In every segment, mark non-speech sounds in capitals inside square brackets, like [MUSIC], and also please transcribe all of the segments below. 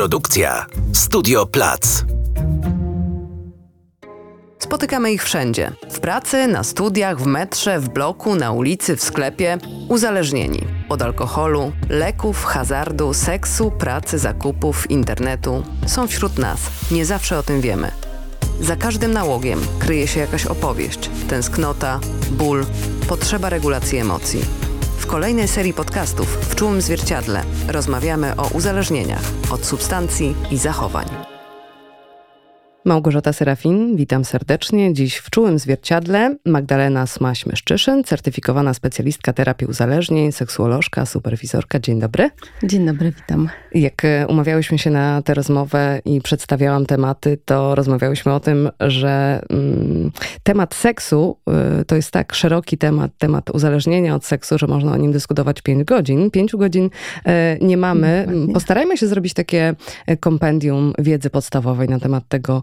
Produkcja Studio Plac. Spotykamy ich wszędzie. W pracy, na studiach, w metrze, w bloku, na ulicy, w sklepie. Uzależnieni. Od alkoholu, leków, hazardu, seksu, pracy, zakupów, internetu. Są wśród nas. Nie zawsze o tym wiemy. Za każdym nałogiem kryje się jakaś opowieść, tęsknota, ból, potrzeba regulacji emocji. Kolejnej serii podcastów w czułym zwierciadle rozmawiamy o uzależnieniach od substancji i zachowań. Małgorzata Serafin, witam serdecznie. Dziś w czułym zwierciadle Magdalena Smaś-Myszczyszyn, certyfikowana specjalistka terapii uzależnień, seksuolożka, superwizorka. Dzień dobry. Dzień dobry, witam. Jak e, umawiałyśmy się na tę rozmowę i przedstawiałam tematy, to rozmawiałyśmy o tym, że mm, temat seksu y, to jest tak szeroki temat, temat uzależnienia od seksu, że można o nim dyskutować 5 godzin. 5 godzin y, nie mamy. Dokładnie. Postarajmy się zrobić takie kompendium wiedzy podstawowej na temat tego,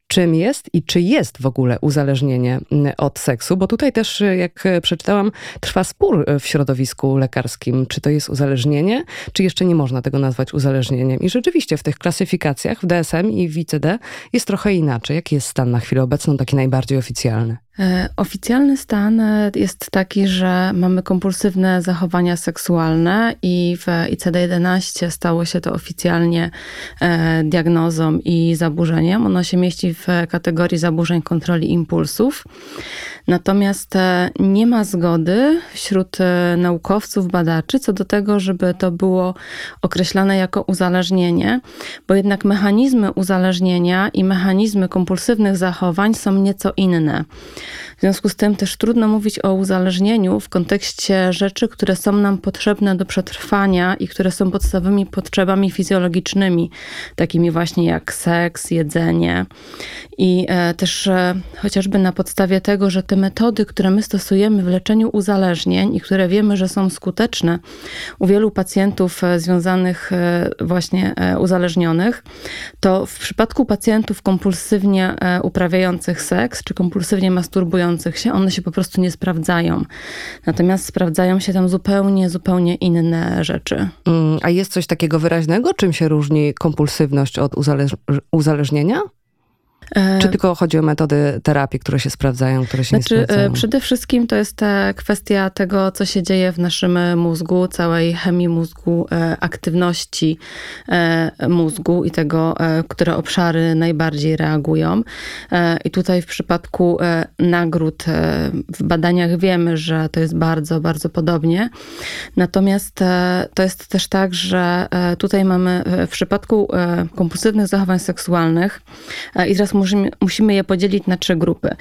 czym jest i czy jest w ogóle uzależnienie mm, od seksu, bo tutaj też, y, jak przeczytałam, trwa spór w środowisku lekarskim, czy to jest uzależnienie, czy jeszcze nie można tego nazwać uzależnieniem. I rzeczywiście w tych klasyfikacjach, w DSM i w ICD jest trochę inaczej. Jaki jest stan na chwilę obecną, taki najbardziej oficjalny? E, oficjalny stan e, jest taki, że mamy kompulsywne zachowania seksualne i w ICD-11 stało się to oficjalnie e, diagnozą i zaburzeniem. Ono się mieści w kategorii zaburzeń kontroli impulsów. Natomiast nie ma zgody wśród naukowców, badaczy co do tego, żeby to było określane jako uzależnienie, bo jednak mechanizmy uzależnienia i mechanizmy kompulsywnych zachowań są nieco inne. W związku z tym też trudno mówić o uzależnieniu w kontekście rzeczy, które są nam potrzebne do przetrwania i które są podstawowymi potrzebami fizjologicznymi, takimi właśnie jak seks, jedzenie. I e, też e, chociażby na podstawie tego, że te metody, które my stosujemy w leczeniu uzależnień i które wiemy, że są skuteczne u wielu pacjentów e, związanych właśnie uzależnionych, to w przypadku pacjentów kompulsywnie uprawiających seks czy kompulsywnie masturbujących, się, one się po prostu nie sprawdzają. Natomiast sprawdzają się tam zupełnie, zupełnie inne rzeczy. Mm, a jest coś takiego wyraźnego? Czym się różni kompulsywność od uzależ uzależnienia? Czy tylko chodzi o metody terapii, które się sprawdzają, które się znaczy, nie sprawdzają? Przede wszystkim to jest kwestia tego, co się dzieje w naszym mózgu, całej chemii mózgu, e, aktywności e, mózgu i tego, e, które obszary najbardziej reagują. I tutaj w przypadku nagród w badaniach wiemy, że to jest bardzo, bardzo podobnie. Natomiast to jest też tak, że tutaj mamy w przypadku kompulsywnych zachowań seksualnych i teraz musimy, musimy je podzielić na trzy grupy.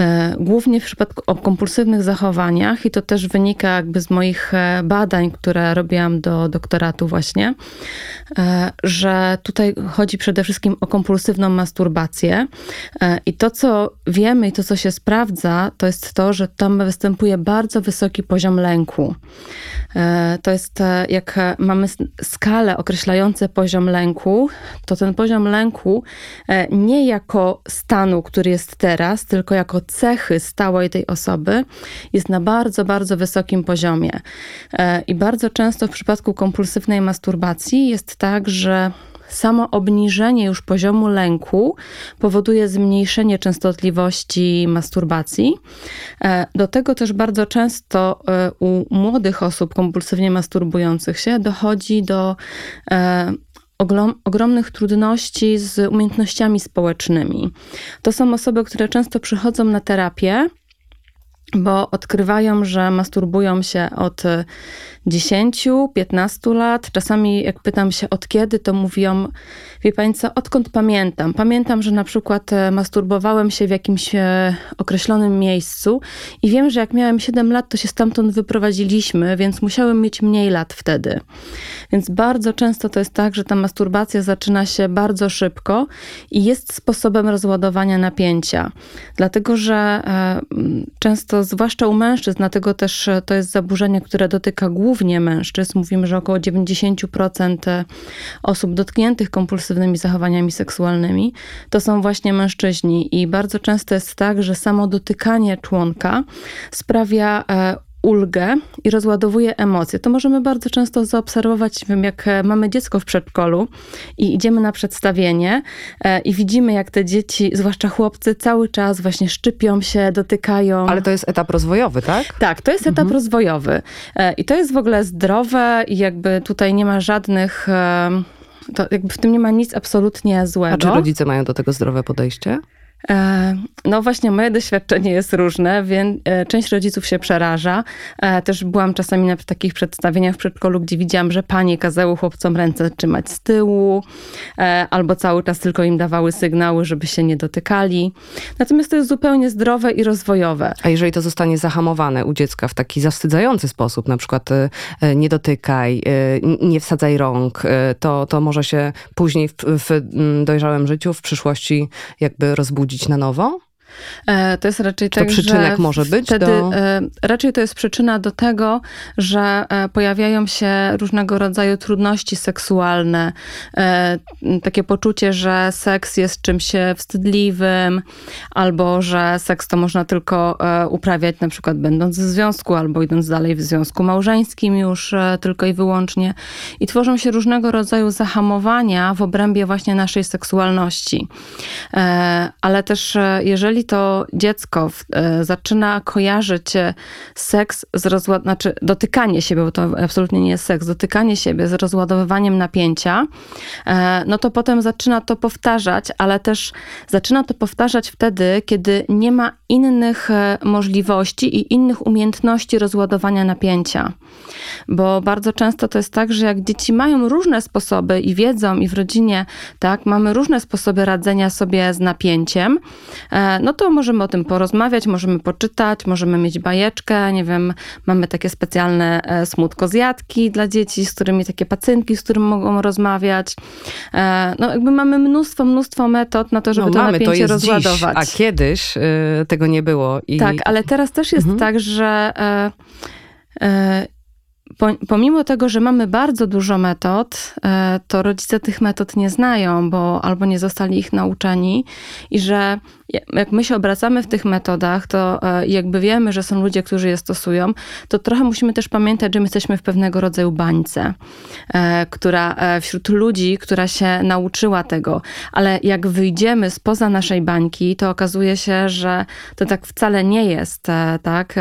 E, głównie w przypadku o kompulsywnych zachowaniach, i to też wynika jakby z moich e, badań, które robiłam do doktoratu właśnie, e, że tutaj chodzi przede wszystkim o kompulsywną masturbację. I to, co wiemy i to, co się sprawdza, to jest to, że tam występuje bardzo wysoki poziom lęku. To jest, jak mamy skalę określającą poziom lęku, to ten poziom lęku nie jako stanu, który jest teraz, tylko jako cechy stałej tej osoby jest na bardzo, bardzo wysokim poziomie. E, I bardzo często w przypadku kompulsywnej masturbacji jest tak, że samo obniżenie już poziomu lęku powoduje zmniejszenie częstotliwości masturbacji. E, do tego też bardzo często e, u młodych osób kompulsywnie masturbujących się dochodzi do ogromnych trudności z umiejętnościami społecznymi. To są osoby, które często przychodzą na terapię, bo odkrywają, że masturbują się od 10-15 lat. Czasami, jak pytam się od kiedy, to mówią, wie pani co, odkąd pamiętam. Pamiętam, że na przykład e, masturbowałem się w jakimś e, określonym miejscu i wiem, że jak miałem 7 lat, to się stamtąd wyprowadziliśmy, więc musiałem mieć mniej lat wtedy. Więc bardzo często to jest tak, że ta masturbacja zaczyna się bardzo szybko i jest sposobem rozładowania napięcia. Dlatego, że e, często, zwłaszcza u mężczyzn, dlatego też to jest zaburzenie, które dotyka głównie mężczyzn. Mówimy, że około 90% osób dotkniętych kompulsywnymi zachowaniami seksualnymi to są właśnie mężczyźni. I bardzo często jest tak, że samo dotykanie członka sprawia e, ulgę i rozładowuje emocje. To możemy bardzo często zaobserwować, wiem, jak mamy dziecko w przedszkolu i idziemy na przedstawienie i widzimy, jak te dzieci, zwłaszcza chłopcy, cały czas właśnie szczypią się, dotykają. Ale to jest etap rozwojowy, tak? Tak, to jest etap mhm. rozwojowy. I to jest w ogóle zdrowe i jakby tutaj nie ma żadnych to jakby w tym nie ma nic absolutnie złego. A czy rodzice mają do tego zdrowe podejście? E, no właśnie, moje doświadczenie jest różne, więc e, część rodziców się przeraża. E, też byłam czasami na takich przedstawieniach w przedszkolu, gdzie widziałam, że panie kazały chłopcom ręce trzymać z tyłu, albo cały czas tylko im dawały sygnały, żeby się nie dotykali. Natomiast to jest zupełnie zdrowe i rozwojowe. A jeżeli to zostanie zahamowane u dziecka w taki zawstydzający sposób, na przykład nie dotykaj, nie wsadzaj rąk, to, to może się później w, w dojrzałym życiu, w przyszłości jakby rozbudzić budzić na nowo? E, to jest raczej tak, to przyczynek że może być wtedy, do... E, raczej to jest przyczyna do tego, że e, pojawiają się różnego rodzaju trudności seksualne, takie poczucie, że seks jest czymś wstydliwym, albo że seks to można tylko uprawiać na przykład będąc w związku, albo idąc dalej w związku małżeńskim już tylko i wyłącznie. I tworzą się różnego rodzaju zahamowania w obrębie właśnie naszej seksualności. Ale też jeżeli to dziecko e, zaczyna kojarzyć e, seks z rozład... znaczy dotykanie siebie, bo to absolutnie nie jest seks, dotykanie siebie z rozładowywaniem napięcia, e, no to potem zaczyna to powtarzać, ale też zaczyna to powtarzać wtedy, kiedy nie ma innych możliwości i innych umiejętności rozładowania napięcia. Bo bardzo często to jest tak, że jak dzieci mają różne sposoby i wiedzą, i w rodzinie, tak, mamy różne sposoby radzenia sobie z napięciem, no to możemy o tym porozmawiać, możemy poczytać, możemy mieć bajeczkę, nie wiem, mamy takie specjalne e, smutkozjadki dla dzieci, z którymi takie pacynki, z którymi mogą rozmawiać. E, no jakby mamy mnóstwo, mnóstwo metod na to, żeby no, to mamy, napięcie to rozładować. Dziś, a kiedyś y, tego nie było. I... Tak, ale teraz też jest mhm. tak, że y, y, pomimo tego, że mamy bardzo dużo metod, to rodzice tych metod nie znają, bo albo nie zostali ich nauczeni i że jak my się obracamy w tych metodach, to e, jakby wiemy, że są ludzie, którzy je stosują, to trochę musimy też pamiętać, że my jesteśmy w pewnego rodzaju bańce, e, która wśród ludzi, która się nauczyła tego, ale jak wyjdziemy spoza naszej bańki, to okazuje się, że to tak wcale nie jest, tak,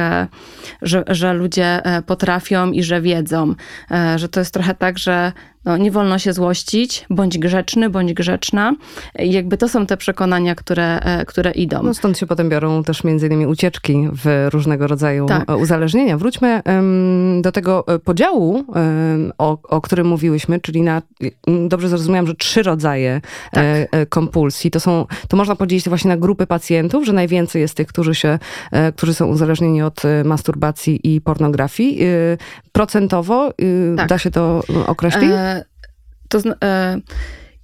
że, że ludzie potrafią i że wiedzą, e, że to jest trochę tak, że no, nie wolno się złościć, bądź grzeczny, bądź grzeczna. I jakby to są te przekonania, które, e, które idą. No stąd się potem biorą też między innymi ucieczki w różnego rodzaju tak. uzależnienia. Wróćmy do tego e, podziału, o, o którym mówiłyśmy, czyli na, dobrze zrozumiałam, że trzy rodzaje tak. e, kompulsji. To są, to można podzielić właśnie na grupy pacjentów, że najwięcej jest tych, którzy się, e, którzy są uzależnieni od masturbacji i pornografii. E, procentowo tak. da się to określić? E to e,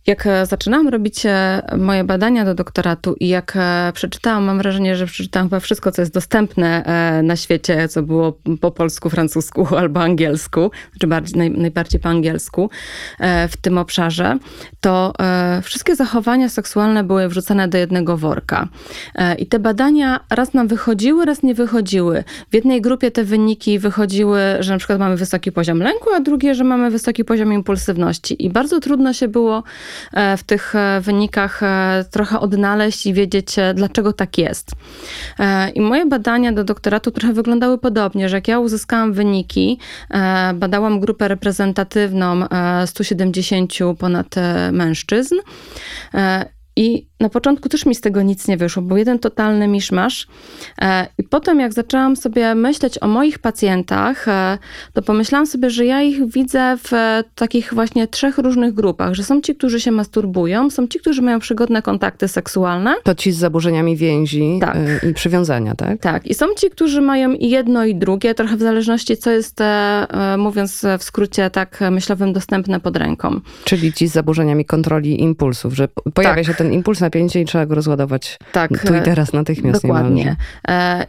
jak e, zaczynałam robić e, moje badania do doktoratu i jak przeczytałam, mam wrażenie, że przeczytałam chyba wszystko, co jest dostępne na świecie, co było po polsku, francusku [LAUGHS] albo angielsku, czy bardziej, naj, najbardziej po angielsku w tym obszarze, to wszystkie zachowania seksualne były wrzucane do jednego worka. I te badania raz nam wychodziły, raz nie wychodziły. W jednej grupie te wyniki wychodziły, że na przykład mamy wysoki poziom lęku, a drugie, że mamy wysoki poziom impulsywności. I bardzo trudno się było e, w tych e, wynikach e, trochę odnaleźć i wiedzieć, dlaczego tak jest. I moje badania do doktoratu trochę wyglądały podobnie, że jak ja uzyskałam wyniki, badałam grupę reprezentatywną 170 ponad mężczyzn i na początku też mi z tego nic nie wyszło, był jeden totalny miszmasz. E, I potem, jak zaczęłam sobie myśleć o moich pacjentach, e, to pomyślałam sobie, że ja ich widzę w takich właśnie trzech różnych grupach, że są ci, którzy się masturbują, są ci, którzy mają przygodne kontakty seksualne. To ci z zaburzeniami więzi tak. E, i przywiązania, tak? Tak. I są ci, którzy mają i jedno, i drugie, trochę w zależności, co jest, mówiąc w skrócie tak myślowym, dostępne pod ręką. Czyli ci z zaburzeniami kontroli impulsów, że pojawia tak. się ten impuls, napięcie i trzeba go rozładować tak, tu i teraz natychmiast. Dokładnie.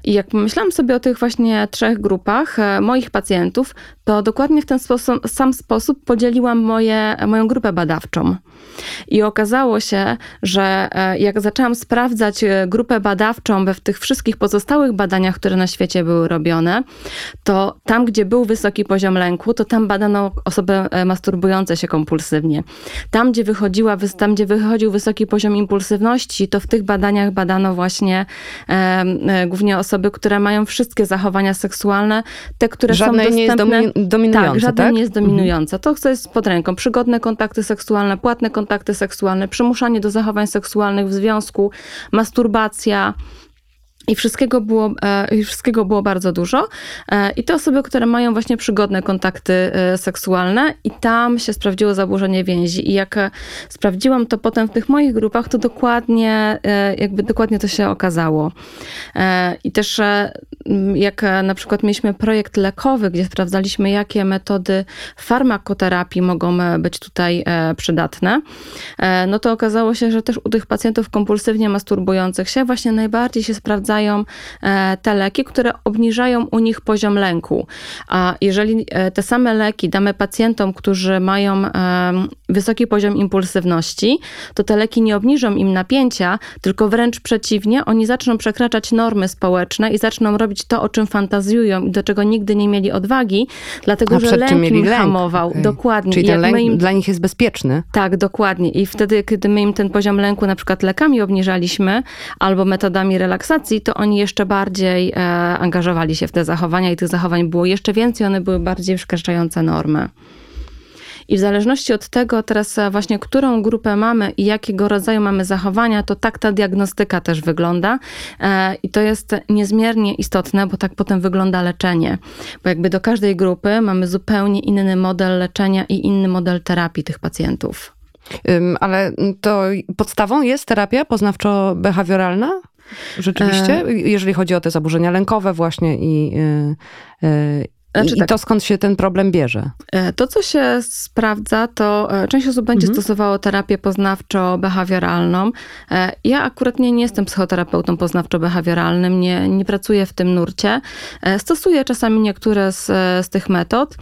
I jak myślałam sobie o tych właśnie trzech grupach moich pacjentów, to dokładnie w ten sposób, sam sposób podzieliłam moje, moją grupę badawczą. I okazało się, że jak zaczęłam sprawdzać grupę badawczą we w tych wszystkich pozostałych badaniach, które na świecie były robione, to tam, gdzie był wysoki poziom lęku, to tam badano osoby e, masturbujące się kompulsywnie. Tam, gdzie, wychodziła, tam, gdzie wychodził wysoki poziom impulsywności, to w tych badaniach badano właśnie e, głównie osoby, które mają wszystkie zachowania seksualne, te, które żadne są dostępne. nie jest dominujące, tak? Żadne tak? nie jest dominujące. To, co jest pod ręką. Przygodne kontakty seksualne, płatne kontakty seksualne, przymuszanie do zachowań seksualnych w związku, masturbacja, i wszystkiego było, e, I wszystkiego było bardzo dużo. E, I te osoby, które mają właśnie przygodne kontakty e, seksualne, i tam się sprawdziło zaburzenie więzi. I jak sprawdziłam to potem w tych moich grupach, to dokładnie, jakby dokładnie to się okazało. I też jak na przykład mieliśmy projekt lekowy, gdzie sprawdzaliśmy, jakie metody farmakoterapii mogą być tutaj przydatne, no to okazało się, że też u tych pacjentów kompulsywnie masturbujących się właśnie najbardziej się sprawdza e, te leki, które obniżają u nich poziom lęku. A jeżeli e, te same leki damy pacjentom, którzy mają wysoki poziom impulsywności, to te leki nie obniżą im napięcia, tylko wręcz przeciwnie, oni zaczną przekraczać normy społeczne i zaczną robić to, o czym fantazjują i do czego nigdy nie mieli odwagi, dlatego A że lęk im lęk. hamował. Okay. Dokładnie. Czyli ten lęk im... dla nich jest bezpieczny. Tak, dokładnie. I wtedy, kiedy my im ten poziom lęku na przykład lekami obniżaliśmy albo metodami relaksacji, to oni jeszcze bardziej e, angażowali się w te zachowania i tych zachowań było jeszcze więcej, one były bardziej przekraczające normy. I w zależności od tego teraz e, właśnie, którą grupę mamy i jakiego rodzaju mamy zachowania, to tak ta diagnostyka też wygląda. E, I to jest niezmiernie istotne, bo tak potem wygląda leczenie. Bo jakby do każdej grupy mamy zupełnie inny model leczenia i inny model terapii tych pacjentów. Ale to podstawą jest terapia poznawczo-behawioralna? Rzeczywiście, e... jeżeli chodzi o te zaburzenia lękowe właśnie i, y, y, znaczy, I tak. to skąd się ten problem bierze? E, to, co się sprawdza, to e, część osób będzie mhm. stosowało terapię poznawczo-behawioralną. E, ja akurat nie, nie jestem psychoterapeutą poznawczo-behawioralnym, nie, nie pracuję w tym nurcie. Stosuję czasami niektóre z, z tych metod.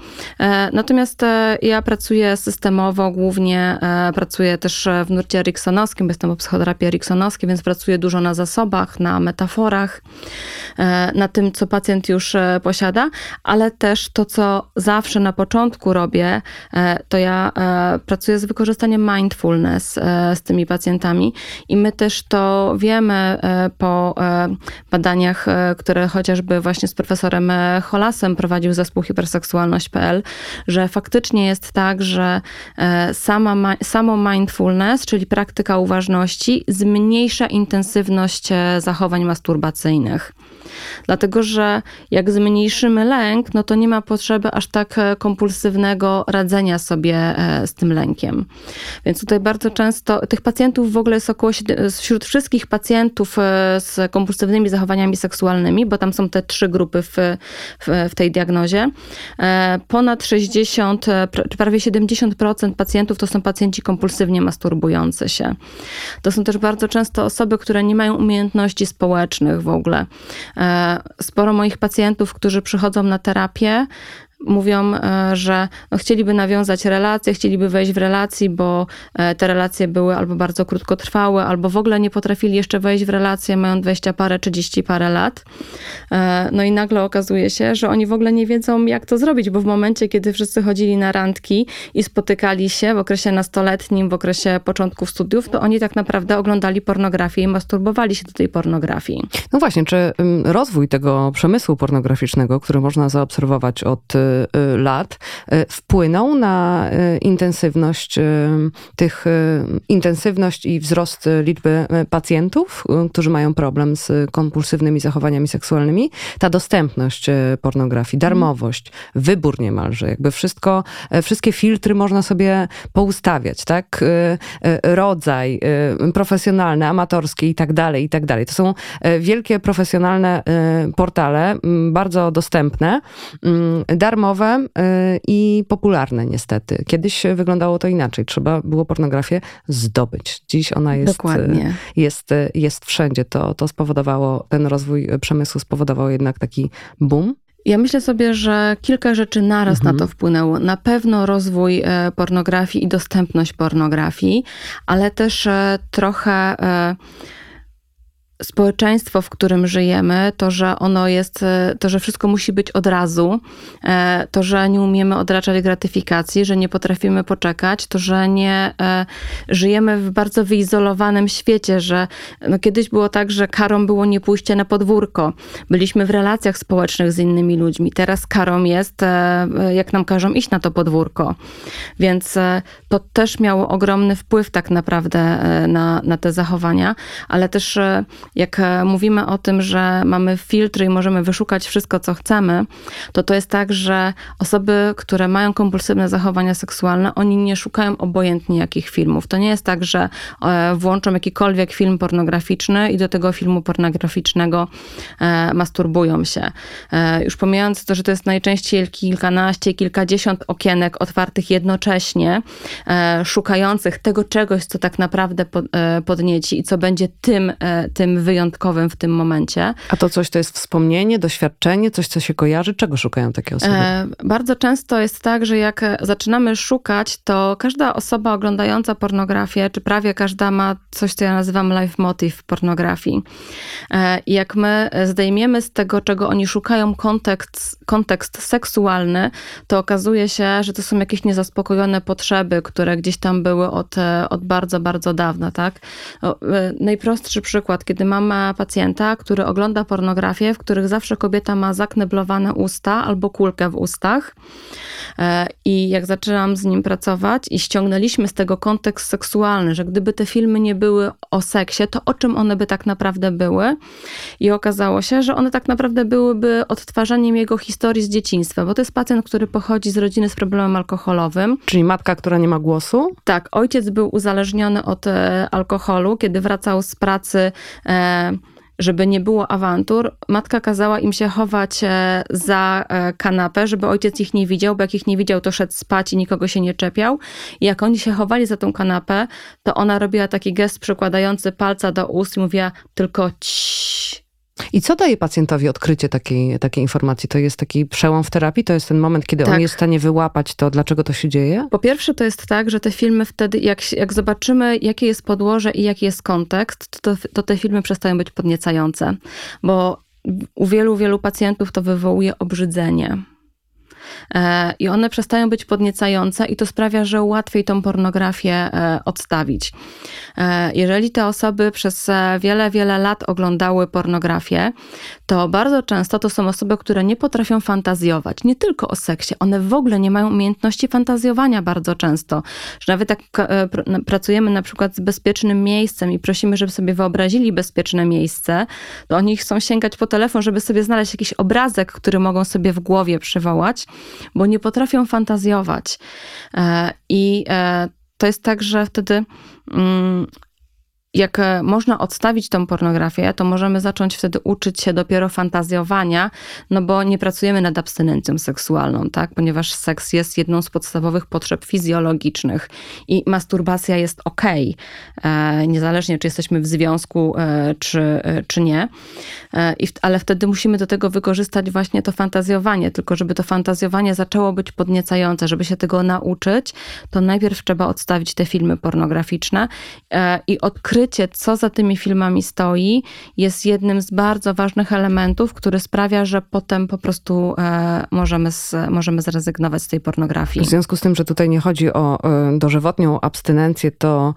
Natomiast ja pracuję systemowo, głównie pracuję też w nurcie eriksonowskim, jestem po psychoterapii eriksonowskiej, więc pracuję dużo na zasobach, na metaforach, na tym, co pacjent już posiada, ale też to, co zawsze na początku robię, e, to ja e, pracuję z wykorzystaniem mindfulness e, z tymi pacjentami i my też to wiemy po badaniach, które chociażby właśnie z profesorem Holasem prowadził zespół hiperseksualność.pl, że faktycznie jest tak, że sama, samo mindfulness, czyli praktyka uważności, zmniejsza intensywność zachowań masturbacyjnych. Dlatego, że jak zmniejszymy lęk, no to nie ma potrzeby aż tak e, kompulsywnego radzenia sobie e, z tym lękiem. Więc tutaj bardzo często tych pacjentów w ogóle jest około, wśród wszystkich pacjentów e, z kompulsywnymi zachowaniami seksualnymi, bo tam są te trzy grupy w, w, w tej diagnozie, ponad 60, prawie 70% pacjentów to są pacjenci kompulsywnie masturbujący się. To są też bardzo często osoby, które nie mają umiejętności społecznych w ogóle. Sporo moich pacjentów, którzy przychodzą na terapię, mówią, e, że no, chcieliby nawiązać relacje, chcieliby wejść w relacji, bo e, te relacje były albo bardzo krótkotrwałe, albo w ogóle nie potrafili jeszcze wejść w relacje, mają 20 parę, 30 parę lat. E, no i nagle okazuje się, że oni w ogóle nie wiedzą, jak to zrobić, bo w momencie, kiedy wszyscy chodzili na randki i spotykali się w okresie nastoletnim, w okresie początków studiów, to oni tak naprawdę oglądali pornografię i masturbowali się do tej pornografii. No właśnie, czy rozwój tego przemysłu pornograficznego, który można zaobserwować od Y, lat y, wpłynął na y, intensywność tych, intensywność i wzrost liczby pacjentów, którzy mają problem z kompulsywnymi zachowaniami seksualnymi. Ta dostępność pornografii, darmowość, wybór niemalże, jakby wszystko, wszystkie filtry można sobie poustawiać, tak? Rodzaj, profesjonalne, amatorskie i tak dalej, i tak dalej. To są wielkie profesjonalne portale, bardzo dostępne, darmowe, reklamowe i popularne niestety. Kiedyś wyglądało to inaczej. Trzeba było pornografię zdobyć. Dziś ona jest, Dokładnie. jest, jest wszędzie. To, to spowodowało, ten rozwój przemysłu spowodował jednak taki boom. Ja myślę sobie, że kilka rzeczy naraz mhm. na to wpłynęło. Na pewno rozwój e, pornografii i dostępność pornografii, ale też e, trochę e, społeczeństwo, w którym żyjemy, to, że ono jest, e, to, że wszystko musi być od razu, e, to, że nie umiemy odraczać gratyfikacji, że nie potrafimy poczekać, to, że nie e, żyjemy w bardzo wyizolowanym świecie, że no kiedyś było tak, że karą było nie pójście na podwórko. Byliśmy w relacjach społecznych z innymi ludźmi. Teraz karą jest, jak nam każą iść na to podwórko. Więc to też miało ogromny wpływ tak naprawdę na, na te zachowania, ale też jak e, mówimy o tym, że mamy filtry i możemy wyszukać wszystko, co chcemy, to to jest tak, że osoby, które mają kompulsywne zachowania seksualne, oni nie szukają obojętnie jakich filmów. To nie jest tak, że e, włączą jakikolwiek film pornograficzny i do tego filmu pornograficznego e, masturbują się. Już pomijając to, że to jest najczęściej kilkanaście, kilkadziesiąt okienek otwartych jednocześnie, szukających tego czegoś, co tak naprawdę podnieci i co będzie tym, tym wyjątkowym w tym momencie. A to coś to jest wspomnienie, doświadczenie, coś, co się kojarzy? Czego szukają takie osoby? E, bardzo często jest tak, że jak zaczynamy szukać, to każda osoba oglądająca pornografię, czy prawie każda ma coś, co ja nazywam life motive w pornografii. E, jak my zdejmiemy z tego, czego oni szukają, kontekst, kontekst seksualny, to okazuje się, że to są jakieś niezaspokojone potrzeby, które gdzieś tam były od, od bardzo, bardzo dawna, tak? O, e, najprostszy przykład, kiedy mam pacjenta, który ogląda pornografię, w których zawsze kobieta ma zakneblowane usta albo kulkę w ustach. E, I jak zaczęłam z nim pracować i ściągnęliśmy z tego kontekst seksualny, że gdyby te filmy nie były o seksie, to o czym one by tak naprawdę były? I okazało się, że one tak naprawdę byłyby odtwarzaniem jego historii z dzieciństwa, bo to jest pacjent, który pochodzi z rodziny z problemem alkoholowym. Czyli matka, która nie ma głosu? Tak, ojciec był uzależniony od e, alkoholu, kiedy wracał z pracy E, żeby nie było awantur, matka kazała im się chować e, za e, kanapę, żeby ojciec ich nie widział, bo jak ich nie widział, to szedł spać i nikogo się nie czepiał. I jak oni się chowali za tą kanapę, to ona robiła taki gest przykładający palca do ust i mówiła tylko ciii i co daje pacjentowi odkrycie takiej, takiej informacji? To jest taki przełom w terapii? To jest ten moment, kiedy tak. on jest w stanie wyłapać to, dlaczego to się dzieje? Po pierwsze, to jest tak, że te filmy wtedy, jak, jak zobaczymy, jakie jest podłoże i jaki jest kontekst, to, to te filmy przestają być podniecające. Bo u wielu, wielu pacjentów to wywołuje obrzydzenie i one przestają być podniecające i to sprawia, że łatwiej tą pornografię e, odstawić. E, jeżeli te osoby przez wiele, wiele lat oglądały pornografię, to bardzo często to są osoby, które nie potrafią fantazjować, nie tylko o seksie, one w ogóle nie mają umiejętności fantazjowania bardzo często, że nawet jak pracujemy na przykład z bezpiecznym miejscem i prosimy, żeby sobie wyobrazili bezpieczne miejsce, to oni chcą sięgać po telefon, żeby sobie znaleźć jakiś obrazek, który mogą sobie w głowie przywołać, bo nie potrafią fantazjować. E, I e, to jest tak, że wtedy mm, jak e, można odstawić tą pornografię, to możemy zacząć wtedy uczyć się dopiero fantazjowania, no bo nie pracujemy nad abstynencją seksualną, tak? Ponieważ seks jest jedną z podstawowych potrzeb fizjologicznych i masturbacja jest ok, e, niezależnie czy jesteśmy w związku, e, czy, czy nie. ale wtedy musimy do tego wykorzystać właśnie to fantazjowanie, tylko żeby to fantazjowanie zaczęło być podniecające, żeby się tego nauczyć, to najpierw trzeba odstawić te filmy pornograficzne i odkryć odkrycie, co za tymi filmami stoi, jest jednym z bardzo ważnych elementów, który sprawia, że potem po prostu e, możemy, z, możemy zrezygnować z tej pornografii. W związku z tym, że tutaj nie chodzi o e, dożywotnią abstynencję, to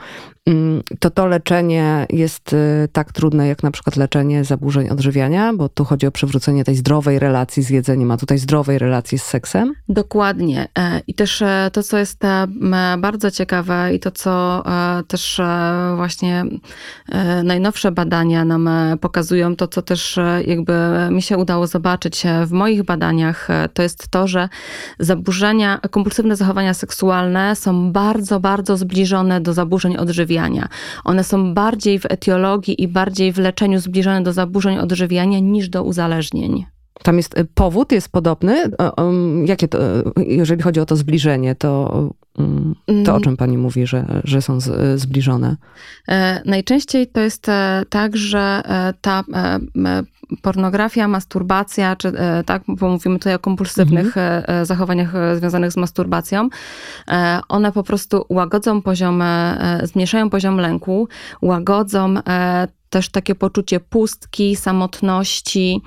to to leczenie jest y, tak trudne, jak na przykład leczenie zaburzeń odżywiania, bo tu chodzi o przywrócenie tej zdrowej relacji z jedzeniem, a tutaj zdrowej relacji z seksem? Dokładnie. E, I też e, to, co jest e, bardzo ciekawe i to, co też właśnie najnowsze badania nam pokazują, to, co też jakby mi się udało zobaczyć w moich badaniach, to jest to, że zaburzenia, kompulsywne zachowania seksualne są bardzo, bardzo zbliżone do zaburzeń odżywiania odżywiania. One są bardziej w etiologii i bardziej w leczeniu zbliżone do zaburzeń odżywiania niż do uzależnień. Tam jest powód, jest podobny. Jakie to, jeżeli chodzi o to zbliżenie, to, to o mm. czym pani mówi, że, że są zbliżone? Najczęściej to jest tak, że ta pornografia, masturbacja, czy e, tak, bo mówimy tutaj o kompulsywnych mhm. E, e, zachowaniach związanych z masturbacją, one po prostu łagodzą poziom, zmniejszają poziom lęku, łagodzą też takie poczucie pustki, samotności.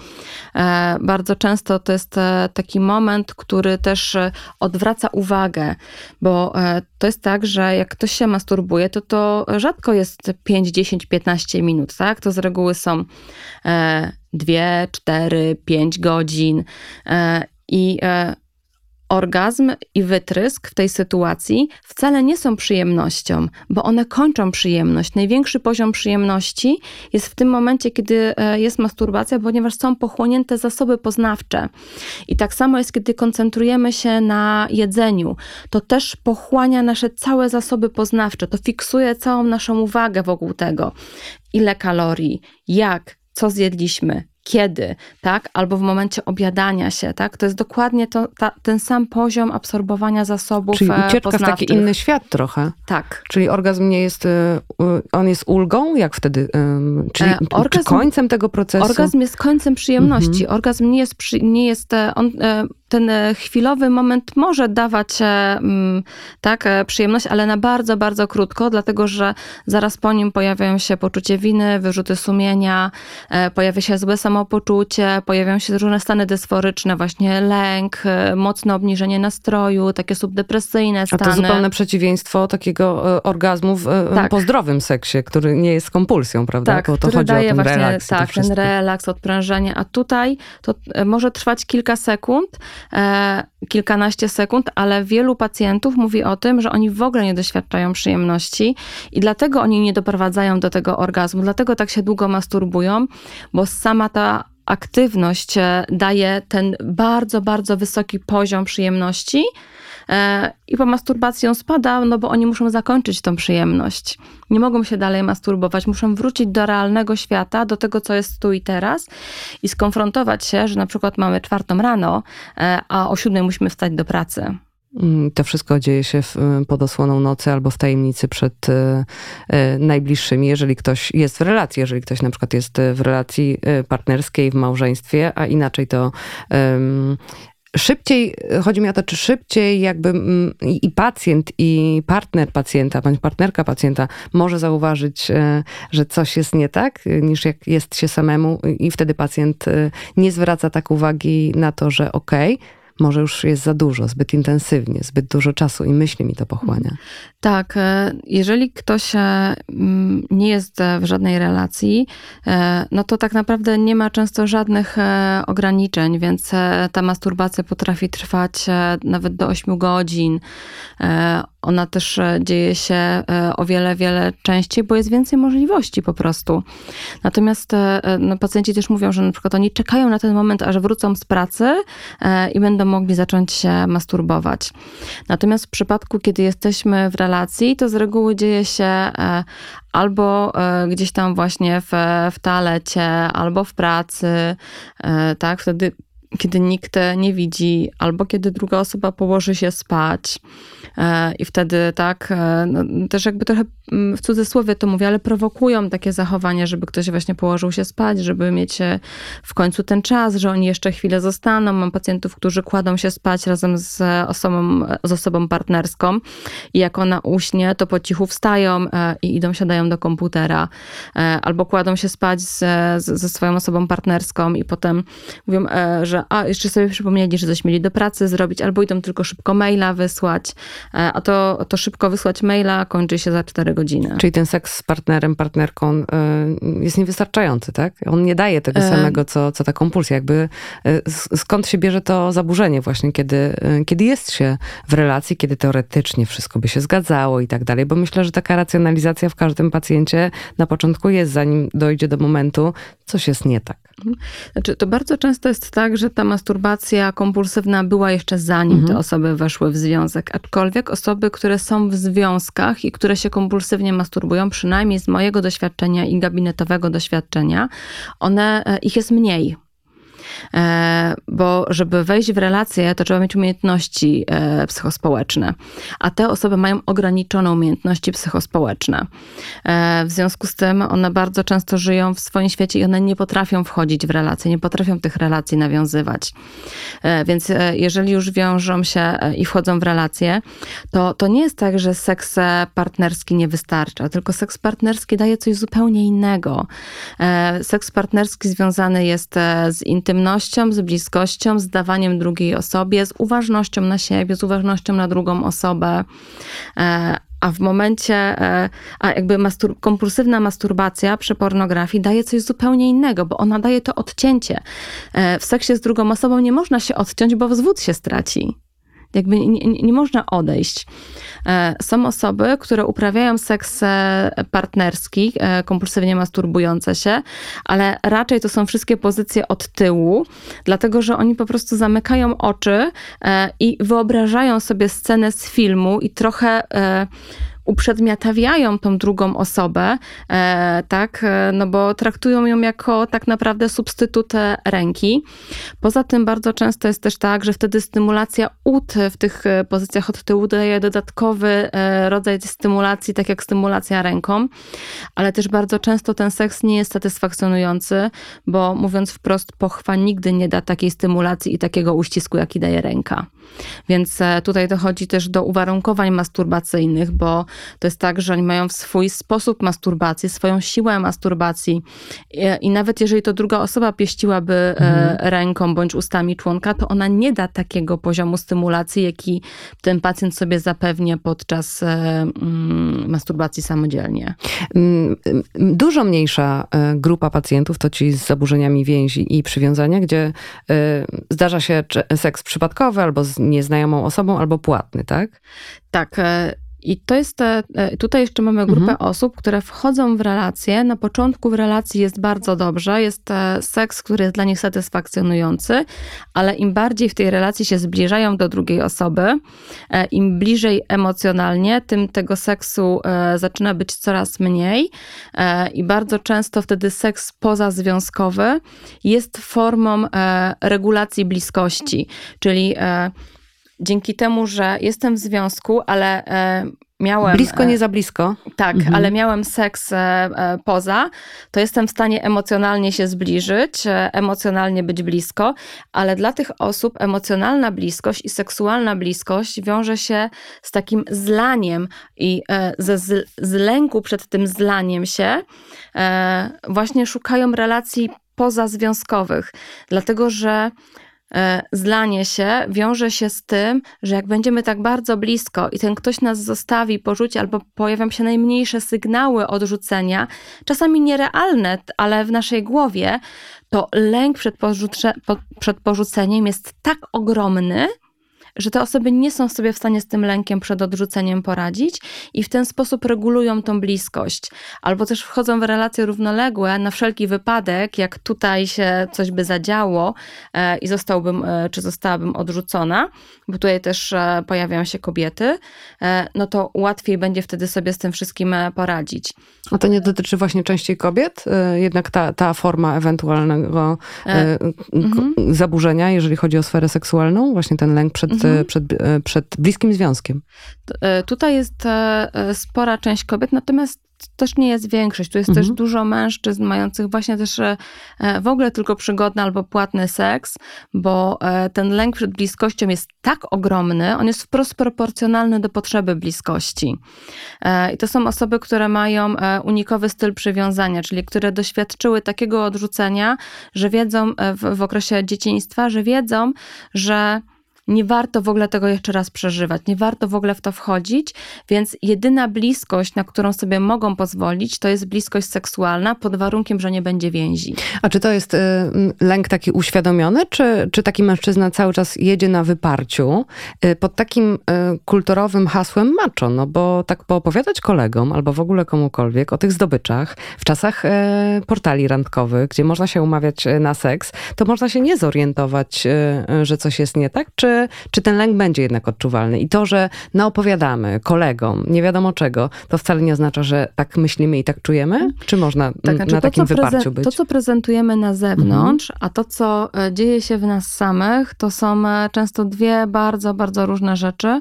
E, bardzo często to jest e, taki moment, który też e, odwraca uwagę, bo to jest tak, że jak ktoś się masturbuje, to to rzadko jest 5, 10, 15 minut, tak? To z reguły są 2, 4, 5 godzin. I orgazm i wytrysk w tej sytuacji wcale nie są przyjemnością, bo one kończą przyjemność. Największy poziom przyjemności jest w tym momencie, kiedy e, jest masturbacja, ponieważ są pochłonięte zasoby poznawcze. I tak samo jest, kiedy koncentrujemy się na jedzeniu. To też pochłania nasze całe zasoby poznawcze, to fiksuje całą naszą uwagę wokół tego, ile kalorii, jak, co zjedliśmy, kiedy, tak? Albo w momencie obiadania się, tak? To jest dokładnie to, ta, ten sam poziom absorbowania zasobów Czyli e, ucieczka poznawczych. w taki inny świat trochę. Tak. Czyli orgazm nie jest, e, on jest ulgą? Jak wtedy? Czyli orgazm, końcem tego procesu? Orgazm jest końcem przyjemności. Mhm. Orgazm nie jest, nie jest e, on, ten chwilowy moment może dawać mm, tak, przyjemność, ale na bardzo, bardzo krótko, dlatego że zaraz po nim pojawiają się poczucie winy, wyrzuty sumienia, pojawia się złe samopoczucie, pojawiają się różne stany dysforyczne, właśnie lęk, e, mocne obniżenie nastroju, takie subdepresyjne stany. A to zupełne przeciwieństwo takiego e, orgazmu w, e, tak. po zdrowym seksie, który nie jest kompulsją, prawda? Tak, Bo to chodzi daje o ten właśnie, relaks. Tak, ten relaks, odprężenie, a tutaj to może trwać kilka sekund, e, kilkanaście sekund, ale wielu pacjentów mówi o tym, że oni w ogóle nie doświadczają przyjemności i dlatego oni nie doprowadzają do tego orgazmu, dlatego tak się długo masturbują, bo sama ta aktywność e, daje ten bardzo, bardzo wysoki poziom przyjemności e, i po masturbacji on spada, no bo oni muszą zakończyć tą przyjemność. Nie mogą się dalej masturbować, muszą wrócić do realnego świata, do tego, co jest tu i teraz i skonfrontować się, że na przykład mamy czwartą rano, e, a o siódmej musimy wstać do pracy. Mm, to wszystko dzieje się w, y, pod osłoną nocy albo w tajemnicy przed y, y, najbliższymi, jeżeli ktoś jest w relacji, jeżeli ktoś na przykład jest w relacji partnerskiej, w małżeństwie, a inaczej to szybciej, chodzi mi o to, czy szybciej jakby mm, i pacjent, i partner pacjenta, bądź partnerka pacjenta może zauważyć, że coś jest nie tak, niż jak jest się samemu i wtedy pacjent nie zwraca tak uwagi na to, że okej, okay, może już jest za dużo, zbyt intensywnie, zbyt dużo czasu i myśli mi to pochłania. Tak, e, jeżeli ktoś e, nie jest w żadnej relacji, e, no to tak naprawdę nie ma często żadnych ograniczeń, więc ta masturbacja potrafi trwać nawet do 8 godzin. Ona też dzieje się o wiele, wiele częściej, bo jest więcej możliwości po prostu. Natomiast no, pacjenci też mówią, że na przykład oni czekają na ten moment, aż wrócą z pracy i będą mogli zacząć się masturbować. Natomiast w przypadku, kiedy jesteśmy w relacji, to z reguły dzieje się e, albo e, gdzieś tam właśnie w, w toalecie, albo w pracy, e, tak, wtedy kiedy nikt nie widzi, albo kiedy druga osoba położy się spać. E, I wtedy tak, e, no, też jakby trochę mm, w cudzysłowie to mówię, ale prowokują takie zachowania, żeby ktoś właśnie położył się spać, żeby mieć e, w końcu ten czas, że oni jeszcze chwilę zostaną. Mam pacjentów, którzy kładą się spać razem z osobą, z osobą partnerską i jak ona uśnie, to po cichu wstają i idą, siadają do komputera. Albo kładą się spać ze, ze swoją osobą partnerską i potem mówią, że a, jeszcze sobie przypomnieli, że coś mieli do pracy zrobić, albo idą tylko szybko maila wysłać, E, a to, to szybko wysłać maila kończy się za 4 godziny. Czyli ten seks z partnerem, partnerką e, jest niewystarczający, tak? On nie daje tego e, samego, co, co ta kompulsja. Jakby skąd się bierze to zaburzenie właśnie, kiedy, kiedy jest się w relacji, kiedy teoretycznie wszystko by się zgadzało i tak dalej, bo myślę, że taka racjonalizacja w każdym pacjencie na początku jest, zanim dojdzie do momentu, coś jest nie tak. Mhm. Znaczy, to bardzo często jest tak, że ta masturbacja kompulsywna była jeszcze zanim mhm. te osoby weszły w związek, aczkolwiek osoby, które są w związkach i które się kompulsywnie masturbują, przynajmniej z mojego doświadczenia i gabinetowego doświadczenia, one, e, ich jest mniej. E, bo żeby wejść w relacje, to trzeba mieć umiejętności e, psychospołeczne, a te osoby mają ograniczone umiejętności psychospołeczne. E, w związku z tym one bardzo często żyją w swoim świecie i one nie potrafią wchodzić w relacje, nie potrafią tych relacji nawiązywać. Więc jeżeli już wiążą się i wchodzą w relacje, to, to nie jest tak, że seks partnerski nie wystarcza, tylko seks partnerski daje coś zupełnie innego. Seks partnerski związany jest z intymnością, z bliskością, z dawaniem drugiej osobie, z uważnością na siebie, z uważnością na drugą osobę. E, a w momencie, e, a jakby mastur kompulsywna masturbacja przy pornografii daje coś zupełnie innego, bo ona daje to odcięcie. E, w seksie z drugą osobą nie można się odciąć, bo wzwód się straci. Jakby nie, nie, nie, można odejść. E, są osoby, które uprawiają seks e, partnerski, e, kompulsywnie masturbujące się, ale raczej to są wszystkie pozycje od tyłu, dlatego że oni po prostu zamykają oczy i wyobrażają sobie scenę z filmu i trochę uprzedmiotawiają tą drugą osobę, e, tak, e, no bo traktują ją jako tak naprawdę substytut ręki. Poza tym bardzo często jest też tak, że wtedy stymulacja ud w tych e, pozycjach od tyłu daje dodatkowy rodzaj stymulacji, tak jak stymulacja ręką, ale też bardzo często ten seks nie jest satysfakcjonujący, bo mówiąc wprost, pochwa nigdy nie da takiej stymulacji i takiego uścisku, jaki daje ręka. Więc tutaj dochodzi też do uwarunkowań masturbacyjnych, bo to jest tak, że oni mają swój sposób masturbacji, swoją siłę masturbacji i, i nawet jeżeli to druga osoba pieściłaby e, mhm. ręką bądź ustami członka, to ona nie da takiego poziomu stymulacji, jaki ten pacjent sobie zapewnia podczas e, mm, masturbacji samodzielnie. Mm, dużo mniejsza e, grupa pacjentów to ci z zaburzeniami więzi i przywiązania, gdzie zdarza się seks przypadkowy albo z nieznajomą osobą, albo płatny, tak? Tak. I to jest te, e, tutaj jeszcze mamy grupę mhm. osób, które wchodzą w relacje. Na początku w relacji jest bardzo dobrze, jest e, seks, który jest dla nich satysfakcjonujący, ale im bardziej w tej relacji się zbliżają do drugiej osoby, e, im bliżej emocjonalnie, tym tego seksu zaczyna być coraz mniej i bardzo często wtedy seks pozazwiązkowy jest formą regulacji bliskości, czyli dzięki temu, że jestem w związku, ale e, miałem. Blisko, nie za blisko. Tak, mhm. ale miałem seks e, poza, to jestem w stanie emocjonalnie się zbliżyć, e, emocjonalnie być blisko, ale dla tych osób emocjonalna bliskość i seksualna bliskość wiąże się z takim zlaniem i ze z, z lęku przed tym zlaniem się właśnie szukają relacji pozazwiązkowych, dlatego że E, zlanie się wiąże się z tym, że jak będziemy tak bardzo blisko i ten ktoś nas zostawi, porzuci, albo pojawią się najmniejsze sygnały odrzucenia, czasami nierealne, ale w naszej głowie, to lęk przed, przed porzuceniem jest tak ogromny, że te osoby nie są sobie w stanie z tym lękiem przed odrzuceniem poradzić i w ten sposób regulują tą bliskość. Albo też wchodzą w relacje równoległe na wszelki wypadek, jak tutaj się coś by zadziało e, i zostałbym, e, czy zostałabym odrzucona, bo tutaj też e, pojawiają się kobiety, no to łatwiej będzie wtedy sobie z tym wszystkim poradzić. A to nie dotyczy właśnie częściej kobiet? Jednak ta, ta forma ewentualnego e, mhm. zaburzenia, jeżeli chodzi o sferę seksualną, właśnie ten lęk przed mhm mhm. przed, e, przed bliskim związkiem. E, tutaj jest e, spora część kobiet, natomiast też nie jest większość. Tu jest mhm. też dużo mężczyzn mających właśnie też w ogóle tylko przygodny albo płatny seks, bo ten lęk przed bliskością jest tak ogromny, on jest wprost proporcjonalny do potrzeby bliskości. I to są osoby, które mają unikowy styl przywiązania, czyli które doświadczyły takiego odrzucenia, że wiedzą w, w okresie dzieciństwa, że wiedzą, że nie warto w ogóle tego jeszcze raz przeżywać, nie warto w ogóle w to wchodzić, więc jedyna bliskość, na którą sobie mogą pozwolić, to jest bliskość seksualna pod warunkiem, że nie będzie więzi. A czy to jest y, lęk taki uświadomiony, czy, czy taki mężczyzna cały czas jedzie na wyparciu y, pod takim y, kulturowym hasłem macho, no bo tak poopowiadać kolegom albo w ogóle komukolwiek o tych zdobyczach w czasach portali randkowych, gdzie można się umawiać na seks, to można się nie zorientować, że coś jest nie tak, czy czy, czy ten lęk będzie jednak odczuwalny. I to, że naopowiadamy kolegom, nie wiadomo czego, to wcale nie oznacza, że tak myślimy i tak czujemy? Czy można tak, znaczy na to, takim wyparciu być? To, co prezentujemy na zewnątrz, mhm. a to, co e, dzieje się w nas samych, to są e, często dwie bardzo, bardzo różne rzeczy.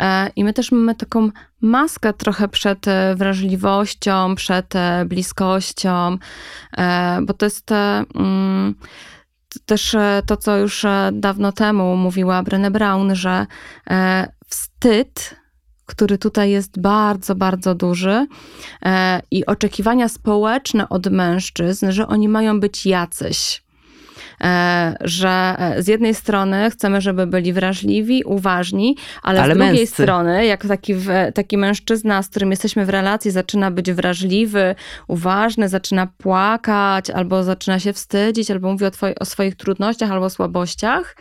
E, I my też mamy taką maskę trochę przed wrażliwością, przed bliskością, bo to jest mm, też to, co już dawno temu mówiła Brené Brown, że wstyd który tutaj jest bardzo, bardzo duży e, i oczekiwania społeczne od mężczyzn, że oni mają być jacyś. e, że e, z jednej strony chcemy, żeby byli wrażliwi, uważni, ale, ale z drugiej męscy. strony, jak taki, taki mężczyzna, z którym jesteśmy w relacji, zaczyna być wrażliwy, uważny, zaczyna płakać, albo zaczyna się wstydzić, albo mówi o, twoi, o swoich trudnościach albo słabościach,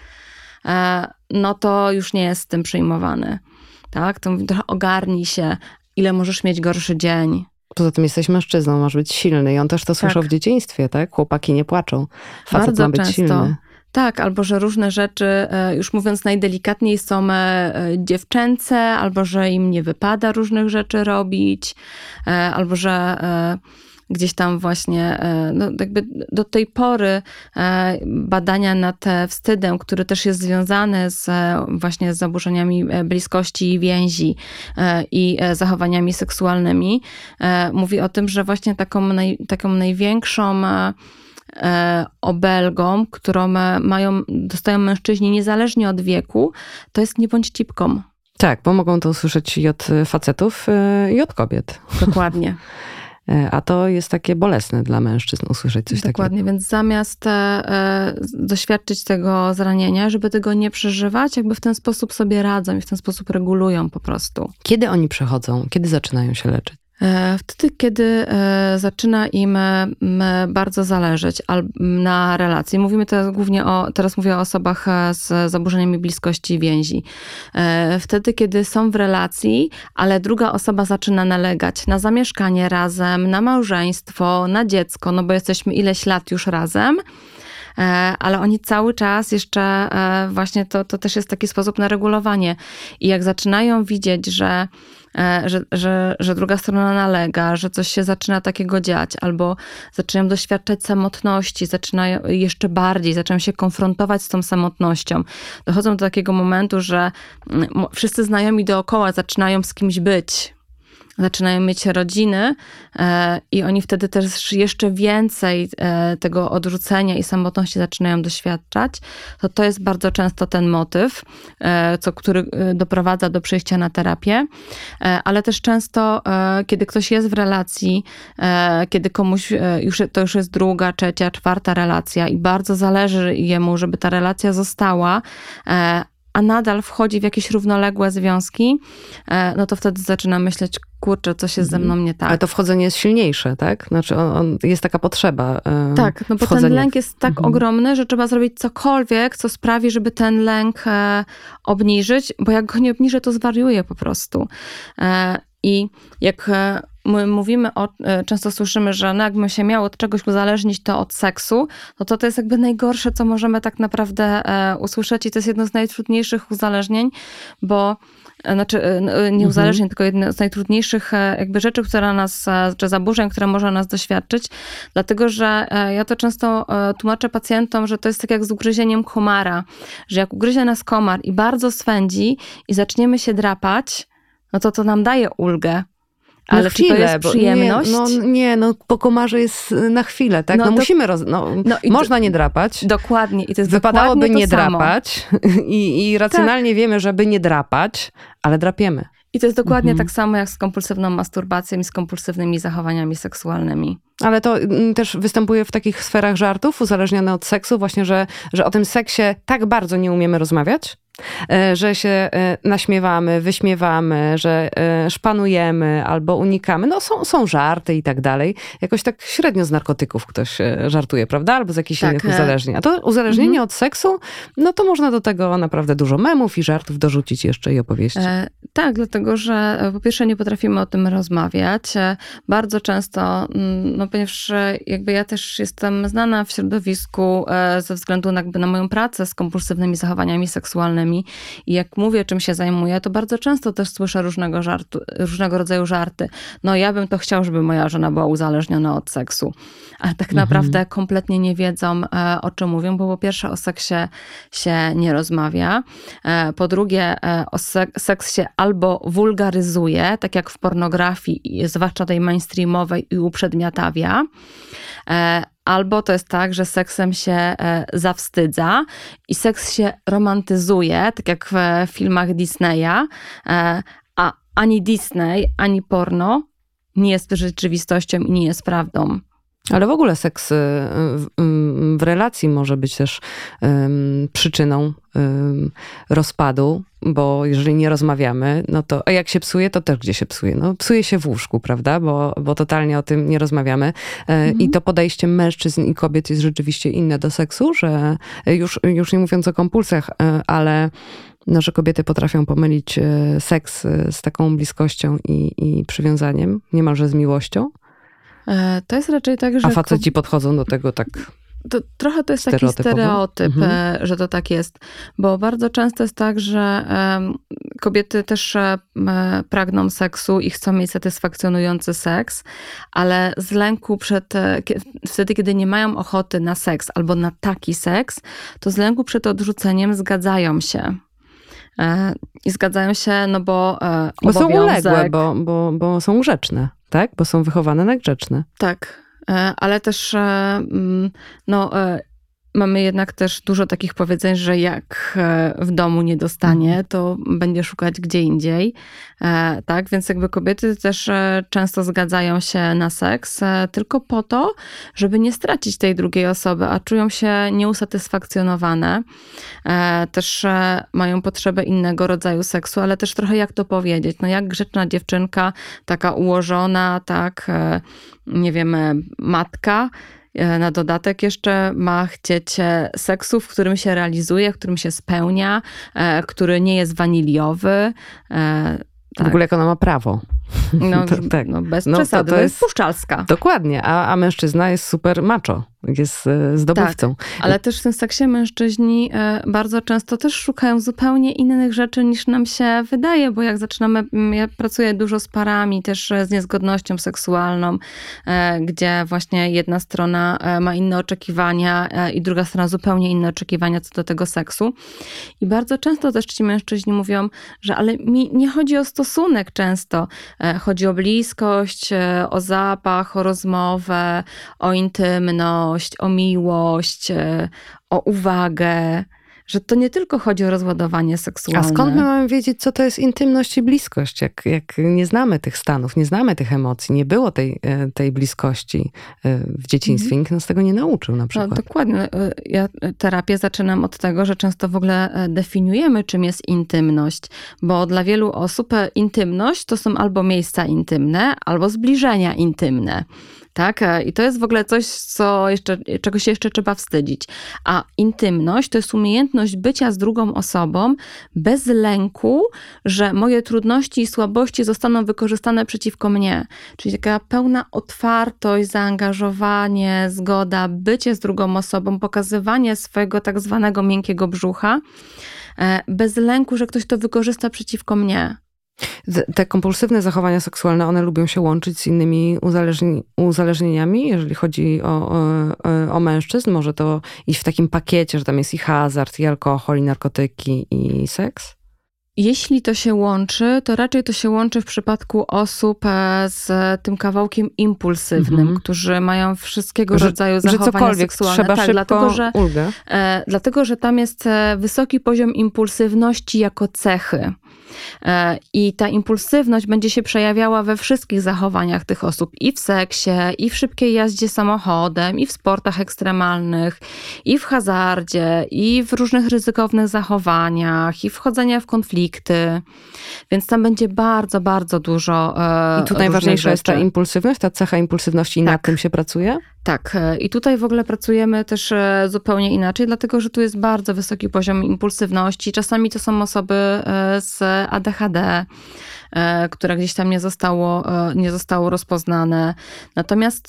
no to już nie jest z tym przyjmowany tak? To mówi, trochę ogarnij się, ile możesz mieć gorszy dzień. Poza tym jesteś mężczyzną, masz być silny i on też to tak. słyszał w dzieciństwie, tak? Chłopaki nie płaczą, facet Bardzo ma być często. silny. Tak, albo że różne rzeczy, e, już mówiąc najdelikatniej, są e, dziewczęce, albo że im nie wypada różnych rzeczy robić, e, albo że gdzieś tam właśnie, e, no jakby do tej pory e, badania nad wstydem, który też jest związany z właśnie z zaburzeniami e, bliskości i więzi i zachowaniami seksualnymi, mówi o tym, że właśnie taką, naj, taką największą obelgą, którą mają, dostają mężczyźni niezależnie od wieku, to jest nie bądź cipką. Tak, bo mogą to usłyszeć i od facetów, i od kobiet. Dokładnie. [LAUGHS] E, a to jest takie bolesne dla mężczyzn usłyszeć coś Dokładnie, takiego. Dokładnie, więc zamiast e, doświadczyć tego zranienia, żeby tego nie przeżywać, jakby w ten sposób sobie radzą i w ten sposób regulują po prostu. Kiedy oni przechodzą? Kiedy zaczynają się leczyć? E, wtedy, kiedy e, zaczyna im bardzo zależeć na relacji, mówimy teraz głównie o, teraz mówię o osobach e, z zaburzeniami bliskości więzi. Wtedy, kiedy są w relacji, ale druga osoba zaczyna nalegać na zamieszkanie razem, na małżeństwo, na dziecko, no bo jesteśmy ileś lat już razem, ale oni cały czas jeszcze właśnie to, to też jest taki sposób na regulowanie. I jak zaczynają widzieć, że E, że, że, że druga strona nalega, że coś się zaczyna takiego dziać, albo zaczynają doświadczać samotności, zaczynają jeszcze bardziej, zaczynają się konfrontować z tą samotnością. Dochodzą do takiego momentu, że mm, wszyscy znajomi dookoła zaczynają z kimś być, zaczynają mieć rodziny e, i oni wtedy też jeszcze więcej e, tego odrzucenia i samotności zaczynają doświadczać, to to jest bardzo często ten motyw, e, co, który doprowadza do przyjścia na terapię, ale też często, kiedy ktoś jest w relacji, kiedy komuś już, to już jest druga, trzecia, czwarta relacja i bardzo zależy jemu, żeby ta relacja została, a nadal wchodzi w jakieś równoległe związki, no to wtedy zaczyna myśleć, kurczę, coś jest ze mhm. mną nie tak. Ale to wchodzenie jest silniejsze, tak? Znaczy on, on jest taka potrzeba. Yy, tak, no bo wchodzenia. ten lęk jest tak mhm. ogromny, że trzeba zrobić cokolwiek, co sprawi, żeby ten lęk e, obniżyć, bo jak go nie obniżę, to zwariuję po prostu. E, I jak e, my mówimy o, e, często słyszymy, że no jakbym się miał od czegoś uzależnić, to od seksu, no to to jest jakby najgorsze, co możemy tak naprawdę e, usłyszeć i to jest jedno z najtrudniejszych uzależnień, bo E, znaczy nie uzależnień, mhm. tylko jedno z najtrudniejszych jakby rzeczy, które nas, czy zaburzeń, które może nas doświadczyć, dlatego, że ja to często tłumaczę pacjentom, że to jest tak jak z ugryzieniem komara, że jak ugryzie nas komar i bardzo swędzi i zaczniemy się drapać, no to to nam daje ulgę, ale chwilę, czy to jest przyjemność? Nie, no, nie, no po komarze jest na chwilę, tak? No, no musimy, roz, no, no można nie drapać. Dokładnie. I to jest Wypadałoby nie drapać [LAUGHS] I, i racjonalnie tak. wiemy, żeby nie drapać, ale drapiemy. I to jest dokładnie mhm. tak samo jak z kompulsywną masturbacją i z kompulsywnymi zachowaniami seksualnymi. Ale to mm, też występuje w takich sferach żartów, uzależnione od seksu, właśnie, że, że o tym seksie tak bardzo nie umiemy rozmawiać, że się e, naśmiewamy, wyśmiewamy, że e, szpanujemy albo unikamy. No są, są żarty i tak dalej. Jakoś tak średnio z narkotyków ktoś żartuje, prawda? Albo z jakichś tak. innych uzależnień. A to uzależnienie mhm. od seksu, no to można do tego naprawdę dużo memów i żartów dorzucić jeszcze i opowieści. E, tak, dlatego że po pierwsze nie potrafimy o tym rozmawiać. Bardzo często, mm, no ponieważ jakby ja też jestem znana w środowisku ze względu na, jakby na moją pracę z kompulsywnymi zachowaniami seksualnymi, I jak mówię, czym się zajmuję, to bardzo często też słyszę różnego, żartu, różnego rodzaju żarty. No ja bym to chciał, żeby moja żona była uzależniona od seksu. Ale tak mhm. naprawdę kompletnie nie wiedzą, e, o czym mówią, bo po pierwsze o seksie się nie rozmawia. E, po drugie, e, o seks się albo wulgaryzuje, tak jak w pornografii, zwłaszcza tej mainstreamowej i uprzedmiotawia, albo to jest tak, że seksem się zawstydza i seks się romantyzuje, tak jak w filmach Disneya, a ani Disney, ani porno nie jest rzeczywistością i nie jest prawdą. Ale w ogóle seks y, w, relacji może być też przyczyną rozpadu, bo jeżeli nie rozmawiamy, no to a jak się psuje, to też gdzie się psuje? No psuje się w łóżku, prawda? Bo, bo totalnie o tym nie rozmawiamy. E, mhm. I to podejście mężczyzn i kobiet jest rzeczywiście inne do seksu, że już, już nie mówiąc o kompulsjach, e, ale no, że kobiety potrafią pomylić e, seks z taką bliskością i, i przywiązaniem, niemalże z miłością. E, to jest raczej tak, że. A faceci podchodzą do tego tak. To, trochę to jest taki stereotyp, mhm. E, że to tak jest, bo bardzo często jest tak, że kobiety też um, pragną seksu i chcą mieć satysfakcjonujący seks, ale z lęku przed, wtedy, kiedy nie mają ochoty na seks albo na taki seks, to z lęku przed odrzuceniem zgadzają się. I zgadzają się, no bo. Bo są uległe, bo, bo, bo są grzeczne tak? Bo są wychowane na grzeczne. Tak, e, ale też e, mm, no, e, mamy jednak też dużo takich powiedzeń, że jak e, w domu nie dostanie, mhm. to będzie szukać gdzie indziej. E, tak, więc jakby kobiety też e, często zgadzają się na seks tylko po to, żeby nie stracić tej drugiej osoby, a czują się nieusatysfakcjonowane. Też mają potrzebę innego rodzaju seksu, ale też trochę jak to powiedzieć. No jak grzeczna dziewczynka, taka ułożona, tak, nie wiem, matka, na dodatek jeszcze ma chcieć e, seksu, w którym się realizuje, w którym się spełnia, e, który nie jest waniliowy. Tak. W ogóle jak ona ma prawo. No, [LAUGHS] to, tak. no bez no, przesady, to, to jest, jest puszczalska. Dokładnie, a, a mężczyzna jest super macho jest e, zdobywcą. Tak, ale też w tym seksie mężczyźni e, bardzo często też szukają zupełnie innych rzeczy niż nam się wydaje, bo jak zaczynamy, ja pracuję dużo z parami, też z niezgodnością seksualną, e, gdzie właśnie jedna strona ma inne oczekiwania i druga strona zupełnie inne oczekiwania co do tego seksu. I bardzo często też ci mężczyźni mówią, że ale mi nie chodzi o stosunek często, chodzi o bliskość, o zapach, o rozmowę, o intymność, o miłość, e, o uwagę, że to nie tylko chodzi o rozładowanie seksualne. A skąd my mamy wiedzieć, co to jest intymność i bliskość, jak, jak nie znamy tych stanów, nie znamy tych emocji, nie było tej, e, tej bliskości e, w dzieciństwie, mm. nikt nas tego nie nauczył na przykład. No, dokładnie. Ja terapię zaczynam od tego, że często w ogóle definiujemy, czym jest intymność, bo dla wielu osób intymność to są albo miejsca intymne, albo zbliżenia intymne tak? E, I to jest w ogóle coś, co jeszcze, czego się jeszcze trzeba wstydzić. A intymność to jest umiejętność bycia z drugą osobą bez lęku, że moje trudności i słabości zostaną wykorzystane przeciwko mnie. Czyli taka pełna otwartość, zaangażowanie, zgoda, bycie z drugą osobą, pokazywanie swojego tak zwanego miękkiego brzucha e, bez lęku, że ktoś to wykorzysta przeciwko mnie. Te kompulsywne zachowania seksualne, one lubią się łączyć z innymi uzależni uzależnieniami, jeżeli chodzi o, o, o, mężczyzn. Może to iść w takim pakiecie, że tam jest i hazard, i alkohol, i narkotyki, i seks? Jeśli to się łączy, to raczej to się łączy w przypadku osób e, z tym kawałkiem impulsywnym, mm -hmm. którzy mają wszystkiego że, rodzaju zachowania że seksualne. Trzeba tak, dlatego, że, ulgę. E, dlatego, że tam jest e, wysoki poziom impulsywności jako cechy. E, I ta impulsywność będzie się przejawiała we wszystkich zachowaniach tych osób i w seksie, i w szybkiej jazdzie samochodem, i w sportach ekstremalnych, i w hazardzie, i w różnych ryzykownych zachowaniach, i wchodzenia w konflikty. Więc tam będzie bardzo, bardzo dużo. E, I tu najważniejsza jest ta impulsywność, ta cecha impulsywności, i tak. nad tym się pracuje? Tak, e, i tutaj w ogóle pracujemy też zupełnie inaczej, dlatego że tu jest bardzo wysoki poziom impulsywności. Czasami to są osoby e, ADHD, które gdzieś tam nie zostało, nie zostało rozpoznane. Natomiast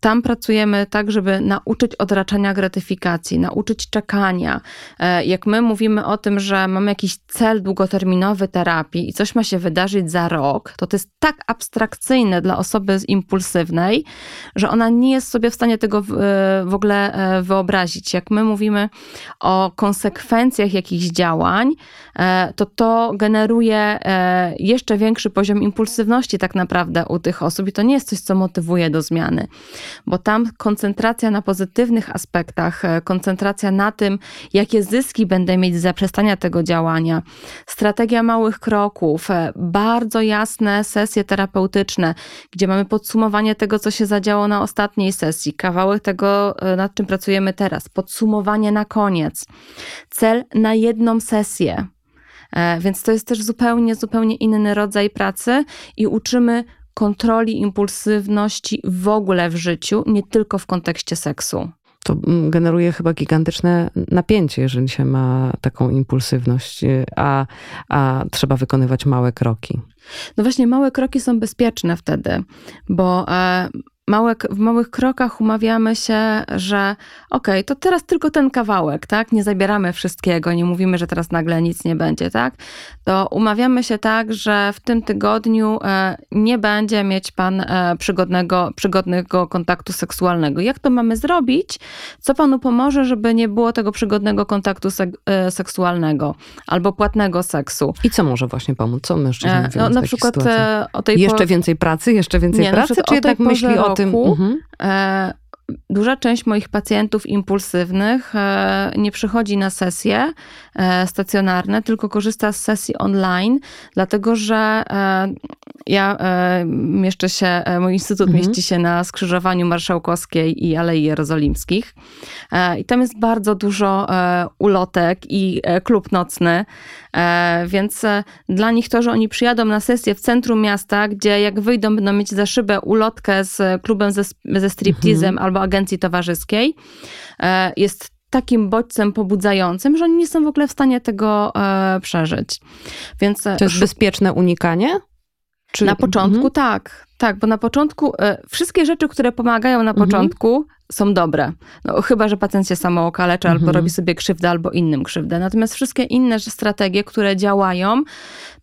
tam pracujemy tak, żeby nauczyć odraczania gratyfikacji, nauczyć czekania. E, jak my mówimy o tym, że mamy jakiś cel długoterminowy terapii i coś ma się wydarzyć za rok, to to jest tak abstrakcyjne dla osoby impulsywnej, że ona nie jest sobie w stanie tego w, w ogóle e, wyobrazić. Jak my mówimy o konsekwencjach jakichś działań, e, to to generuje jeszcze większy poziom impulsywności tak naprawdę u tych osób i to nie jest coś, co motywuje do zmiany bo tam koncentracja na pozytywnych aspektach, e, koncentracja na tym, jakie zyski będę mieć z zaprzestania tego działania, strategia małych kroków, e, bardzo jasne sesje terapeutyczne, gdzie mamy podsumowanie tego, co się zadziało na ostatniej sesji, kawałek tego, e, nad czym pracujemy teraz, podsumowanie na koniec, cel na jedną sesję. Więc to jest też zupełnie, zupełnie inny rodzaj pracy i uczymy kontroli impulsywności w ogóle w życiu, nie tylko w kontekście seksu. To mm, generuje chyba gigantyczne napięcie, jeżeli się ma taką impulsywność, y, a, a trzeba wykonywać małe kroki. No właśnie, małe kroki są bezpieczne wtedy, bo e, małe, w małych krokach umawiamy się, że okej, okay, to teraz tylko ten kawałek, tak? Nie zabieramy wszystkiego, nie mówimy, że teraz nagle nic nie będzie, tak? To umawiamy się tak, że w tym tygodniu e, nie będzie mieć pan e, przygodnego, przygodnego kontaktu seksualnego. Jak to mamy zrobić? Co panu pomoże, żeby nie było tego przygodnego kontaktu sek e, seksualnego albo płatnego seksu? I co może właśnie pomóc? Co mężczyźni mówią no, na przykład o tej Jeszcze więcej pracy? Jeszcze więcej nie, pracy? Czy jednak myśli o tym. Mhm. E, duża część moich pacjentów impulsywnych e, nie przychodzi na sesje e, stacjonarne, tylko korzysta z sesji online, dlatego że ja mieszczę się, mój instytut mhm. mieści się na skrzyżowaniu Marszałkowskiej i Alei Jerozolimskich. I tam jest bardzo dużo ulotek i klub nocny, więc dla nich to, że oni przyjadą na sesję w centrum miasta, gdzie jak wyjdą, będą mieć za szybę ulotkę z klubem ze, ze striptizem mhm. albo agencji towarzyskiej, jest takim bodźcem pobudzającym, że oni nie są w ogóle w stanie tego e, przeżyć. Więc to jest bezpieczne unikanie? Czy... Na początku mhm. tak, tak, bo na początku e, wszystkie rzeczy, które pomagają na mhm. początku, są dobre. No, chyba, że pacjent się samo okaleczy mhm. albo robi sobie krzywdę, albo innym krzywdę. Natomiast wszystkie inne strategie, które działają,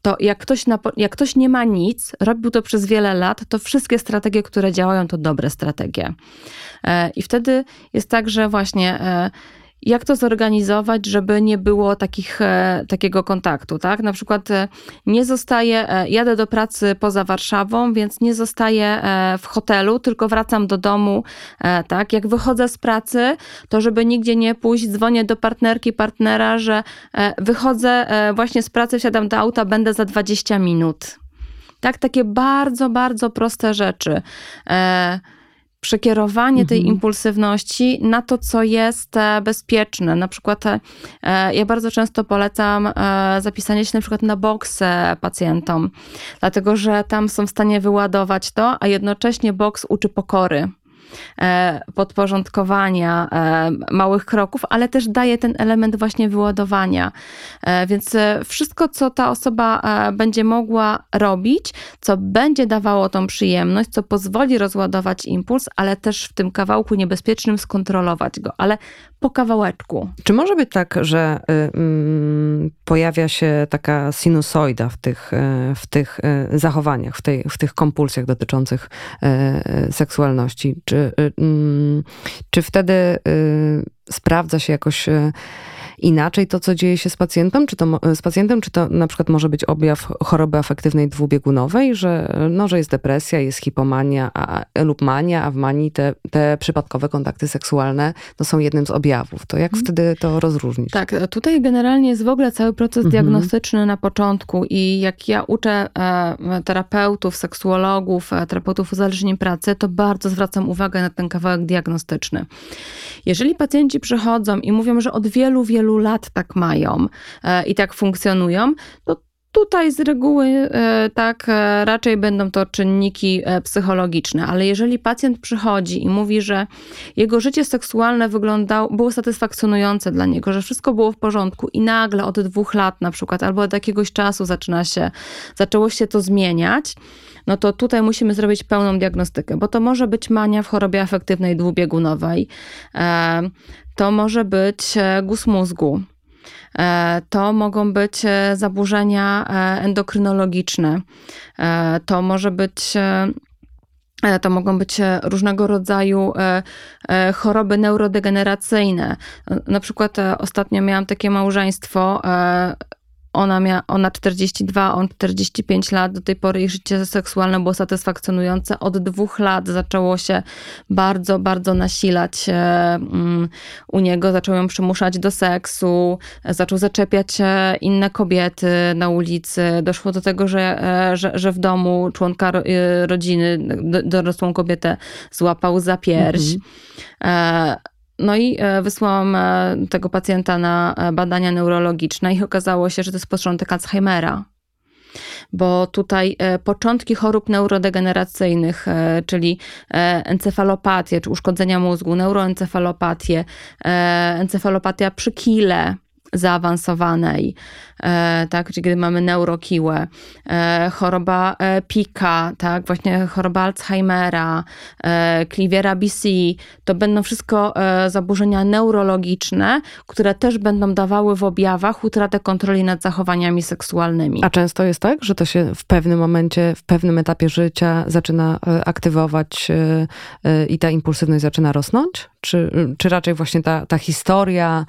to jak ktoś, na, jak ktoś nie ma nic, robił to przez wiele lat, to wszystkie strategie, które działają, to dobre strategie. E, I wtedy jest tak, że właśnie e, jak to zorganizować, żeby nie było takich, e, takiego kontaktu, tak? Na przykład e, nie zostaję, e, jadę do pracy poza Warszawą, więc nie zostaję w hotelu, tylko wracam do domu, tak? Jak wychodzę z pracy, to żeby nigdzie nie pójść, dzwonię do partnerki, partnera, że wychodzę właśnie z pracy, wsiadam do auta, będę za 20 minut. Tak, takie bardzo, bardzo proste rzeczy przekierowanie tej mhm. impulsywności na to, co jest e, bezpieczne. Na przykład e, ja bardzo często polecam e, zapisanie się na przykład na boksę pacjentom, dlatego że tam są w stanie wyładować to, a jednocześnie boks uczy pokory. E, podporządkowania, e, małych kroków, ale też daje ten element właśnie wyładowania. E, więc wszystko, co ta osoba będzie mogła robić, co będzie dawało tą przyjemność, co pozwoli rozładować impuls, ale też w tym kawałku niebezpiecznym skontrolować go, ale po kawałeczku. Czy może być tak, że y, mm, pojawia się taka sinusoida w tych, w tych zachowaniach, w, tej, w tych kompulsjach dotyczących seksualności? Czy y, mm, czy wtedy y, sprawdza się jakoś y, inaczej to, co dzieje się z pacjentem, czy to, z pacjentem, czy to na przykład może być objaw choroby afektywnej dwubiegunowej, że, no, że jest depresja, jest hipomania a, lub mania, a w manii te, te przypadkowe kontakty seksualne no, są jednym z objawów. To jak mhm. wtedy to rozróżnić? Tak, tutaj generalnie jest w ogóle cały proces mhm. diagnostyczny na początku i jak ja uczę e, terapeutów, seksuologów, e, terapeutów uzależnień pracy, to bardzo zwracam uwagę na ten kawałek diagnostyczny. Jeżeli pacjenci przychodzą i mówią, że od wielu, wielu wielu lat tak mają e, i tak funkcjonują, to Tutaj z reguły e, tak e, raczej będą to czynniki psychologiczne, ale jeżeli pacjent przychodzi i mówi, że jego życie seksualne wyglądało, było satysfakcjonujące dla niego, że wszystko było w porządku i nagle od dwóch lat na przykład albo od jakiegoś czasu zaczyna się, zaczęło się to zmieniać, no to tutaj musimy zrobić pełną diagnostykę, bo to może być mania w chorobie afektywnej dwubiegunowej, to może być guz mózgu, to mogą być zaburzenia endokrynologiczne, to może być E, to mogą być e, różnego rodzaju e, choroby neurodegeneracyjne. Na przykład ostatnio miałam takie małżeństwo, ona, miała, ona 42, on 45 lat. Do tej pory ich życie seksualne było satysfakcjonujące. Od dwóch lat zaczęło się bardzo, bardzo nasilać mm, u niego. Zaczął ją przymuszać do seksu, zaczął zaczepiać inne kobiety na ulicy. Doszło do tego, że, e, że, że w domu członka e, rodziny, dorosłą kobietę złapał za pierś. Mhm. No i e, wysłałam e, tego pacjenta na e, badania neurologiczne i okazało się, że to jest początek Alzheimera. Bo tutaj początki chorób neurodegeneracyjnych, czyli encefalopatię, czy uszkodzenia mózgu, neuroencefalopatię, encefalopatia przy kile, zaawansowanej, tak, czyli kiedy mamy neurokiłę, e, choroba e, Pika, tak, właśnie choroba Alzheimera, Cliviera BC, to będą wszystko zaburzenia neurologiczne, które też będą dawały w objawach utratę kontroli nad zachowaniami seksualnymi. A często jest tak, że to się w pewnym momencie, w pewnym etapie życia zaczyna aktywować i ta impulsywność zaczyna rosnąć? Czy, czy raczej właśnie ta, ta historia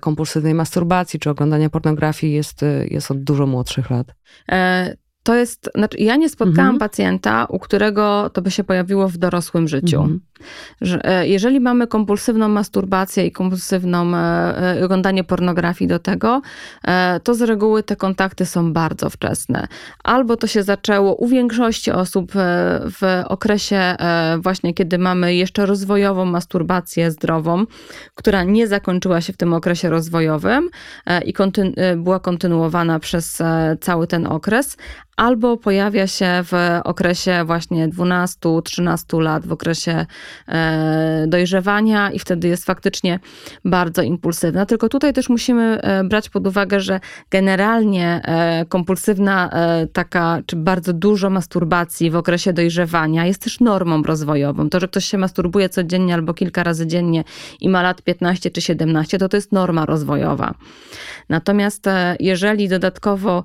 kompulsywnej masturbacji czy oglądania pornografii jest jest, y, jest od dużo młodszych lat. E, to jest, znaczy ja nie spotkałam mhm. pacjenta, u którego to by się pojawiło w dorosłym życiu. Mhm. Że e, jeżeli mamy kompulsywną masturbację i kompulsywną e, e, oglądanie pornografii do tego, to z reguły te kontakty są bardzo wczesne. Albo to się zaczęło u większości osób w okresie właśnie, kiedy mamy jeszcze rozwojową masturbację zdrową, która nie zakończyła się w tym okresie rozwojowym i kontynu była kontynuowana przez cały ten okres, albo pojawia się w okresie właśnie 12-13 lat, w okresie e, dojrzewania i wtedy jest faktycznie bardzo impulsywna. Tylko tutaj też musimy e, brać pod uwagę, że generalnie e, kompulsywna taka, czy bardzo dużo masturbacji w okresie dojrzewania jest też normą rozwojową. To, że ktoś się masturbuje codziennie albo kilka razy dziennie i ma lat 15 czy 17, to to jest norma rozwojowa. Natomiast jeżeli dodatkowo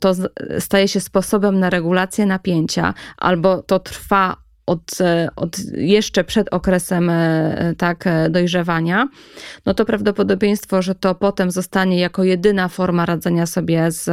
to staje się sposobem na regulację napięcia, albo to trwa od, e, od jeszcze przed okresem e, tak e, dojrzewania, no to prawdopodobieństwo, że to potem zostanie jako jedyna forma radzenia sobie z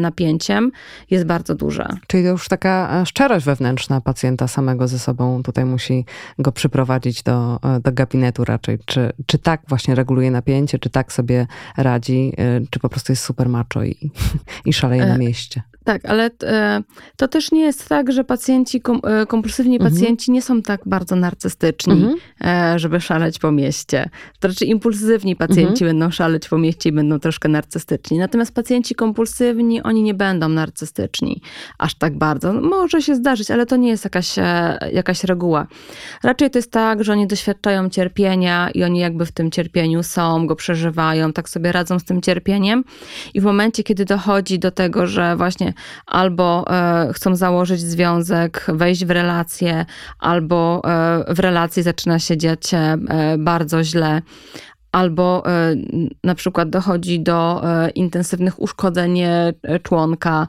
napięciem jest bardzo duże. Czyli to już taka szczerość wewnętrzna pacjenta samego ze sobą tutaj musi go przyprowadzić do, do gabinetu raczej. Czy, czy tak właśnie reguluje napięcie, czy tak sobie radzi, czy po prostu jest super macho i, [LAUGHS] i szaleje na mieście. Tak, ale e, to też nie jest tak, że pacjenci, e, kompulsywni mhm. pacjenci nie są tak bardzo narcystyczni, mhm. E, żeby szaleć po mieście. To raczej impulsywni pacjenci mhm. będą szaleć po mieście i będą troszkę narcystyczni. Natomiast pacjenci kompulsywni, oni nie będą narcystyczni aż tak bardzo. Może się zdarzyć, ale to nie jest jakaś, jakaś reguła. Raczej to jest tak, że oni doświadczają cierpienia i oni jakby w tym cierpieniu są, go przeżywają, tak sobie radzą z tym cierpieniem. I w momencie, kiedy dochodzi do tego, że właśnie albo e, chcą założyć związek, wejść w relację, albo e, w relacji zaczyna się dziać e, bardzo źle, albo na przykład dochodzi do intensywnych uszkodzeń członka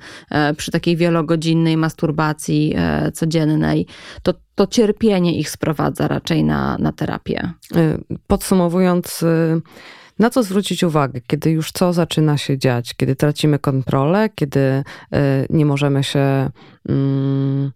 przy takiej wielogodzinnej masturbacji codziennej, to, to cierpienie ich sprowadza raczej na, na terapię. Podsumowując, na co zwrócić uwagę, kiedy już co zaczyna się dziać, kiedy tracimy kontrolę, kiedy e, nie możemy się mm,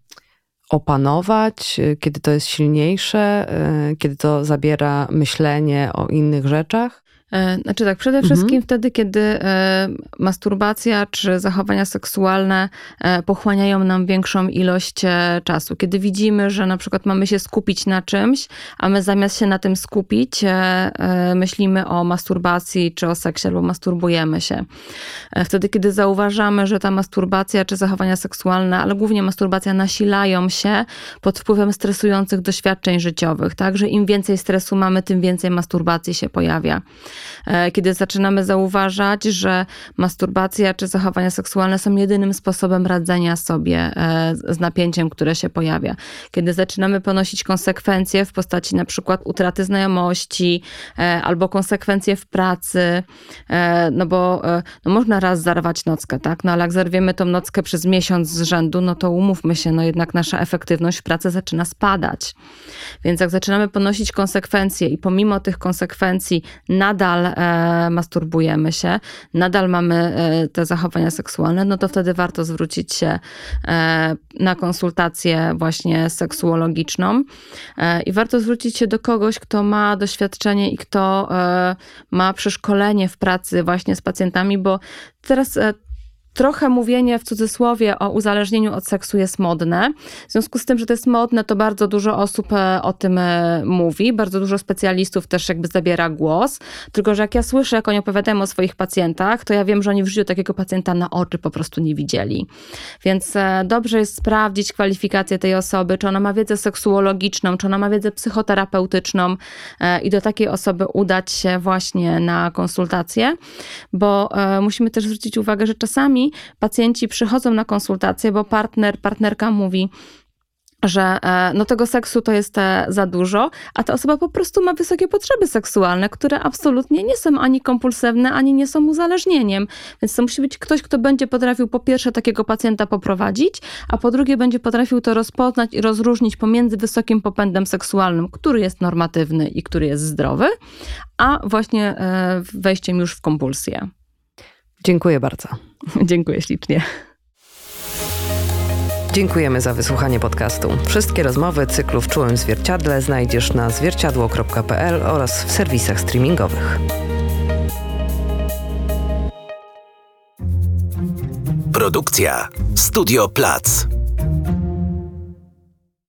opanować, e, kiedy to jest silniejsze, e, kiedy to zabiera myślenie o innych rzeczach? E, znaczy tak, przede mhm. wszystkim wtedy, kiedy e, masturbacja czy zachowania seksualne e, pochłaniają nam większą ilość czasu. Kiedy widzimy, że na przykład mamy się skupić na czymś, a my zamiast się na tym skupić, myślimy o masturbacji czy o seksie albo masturbujemy się. Wtedy, kiedy zauważamy, że ta masturbacja czy zachowania seksualne, ale głównie masturbacja nasilają się pod wpływem stresujących doświadczeń życiowych, tak, że im więcej stresu mamy, tym więcej masturbacji się pojawia. E, kiedy zaczynamy zauważać, że masturbacja czy zachowania seksualne są jedynym sposobem radzenia sobie e, z napięciem, które się pojawia. Kiedy zaczynamy ponosić konsekwencje w postaci na przykład utraty znajomości albo konsekwencje w pracy, no bo no można raz zarwać nockę, tak? No ale jak zerwiemy tą nockę przez miesiąc z rzędu, no to umówmy się, no jednak nasza efektywność w pracy zaczyna spadać. Więc jak zaczynamy ponosić konsekwencje i pomimo tych konsekwencji nadal e, masturbujemy się, nadal mamy e, te zachowania seksualne, no to wtedy warto zwrócić się e, na konsultację właśnie seksuologiczną i warto zwrócić się do kogoś, kto ma doświadczenie i kto ma przeszkolenie w pracy właśnie z pacjentami, bo teraz trochę mówienie w cudzysłowie o uzależnieniu od seksu jest modne. W związku z tym, że to jest modne, to bardzo dużo osób e, o tym e, mówi, bardzo dużo specjalistów też jakby zabiera głos. Tylko, że jak ja słyszę, jak oni opowiadają o swoich pacjentach, to ja wiem, że oni w życiu takiego pacjenta na oczy po prostu nie widzieli. Więc e, dobrze jest sprawdzić kwalifikację tej osoby, czy ona ma wiedzę seksuologiczną, czy ona ma wiedzę psychoterapeutyczną i do takiej osoby udać się właśnie na konsultację, bo musimy też zwrócić uwagę, że czasami pacjenci przychodzą na konsultację, bo partner, partnerka mówi, że e, no tego seksu to jest e, za dużo, a ta osoba po prostu ma wysokie potrzeby seksualne, które absolutnie nie są ani kompulsywne, ani nie są uzależnieniem. Więc to musi być ktoś, kto będzie potrafił po pierwsze takiego pacjenta poprowadzić, a po drugie będzie potrafił to rozpoznać i rozróżnić pomiędzy wysokim popędem seksualnym, który jest normatywny i który jest zdrowy, a właśnie e, wejściem już w kompulsję. Dziękuję bardzo. [LAUGHS] Dziękuję ślicznie. Dziękujemy za wysłuchanie podcastu. Wszystkie rozmowy cyklu w czułym zwierciadle znajdziesz na zwierciadło.pl oraz w serwisach streamingowych. Produkcja Studio Plac.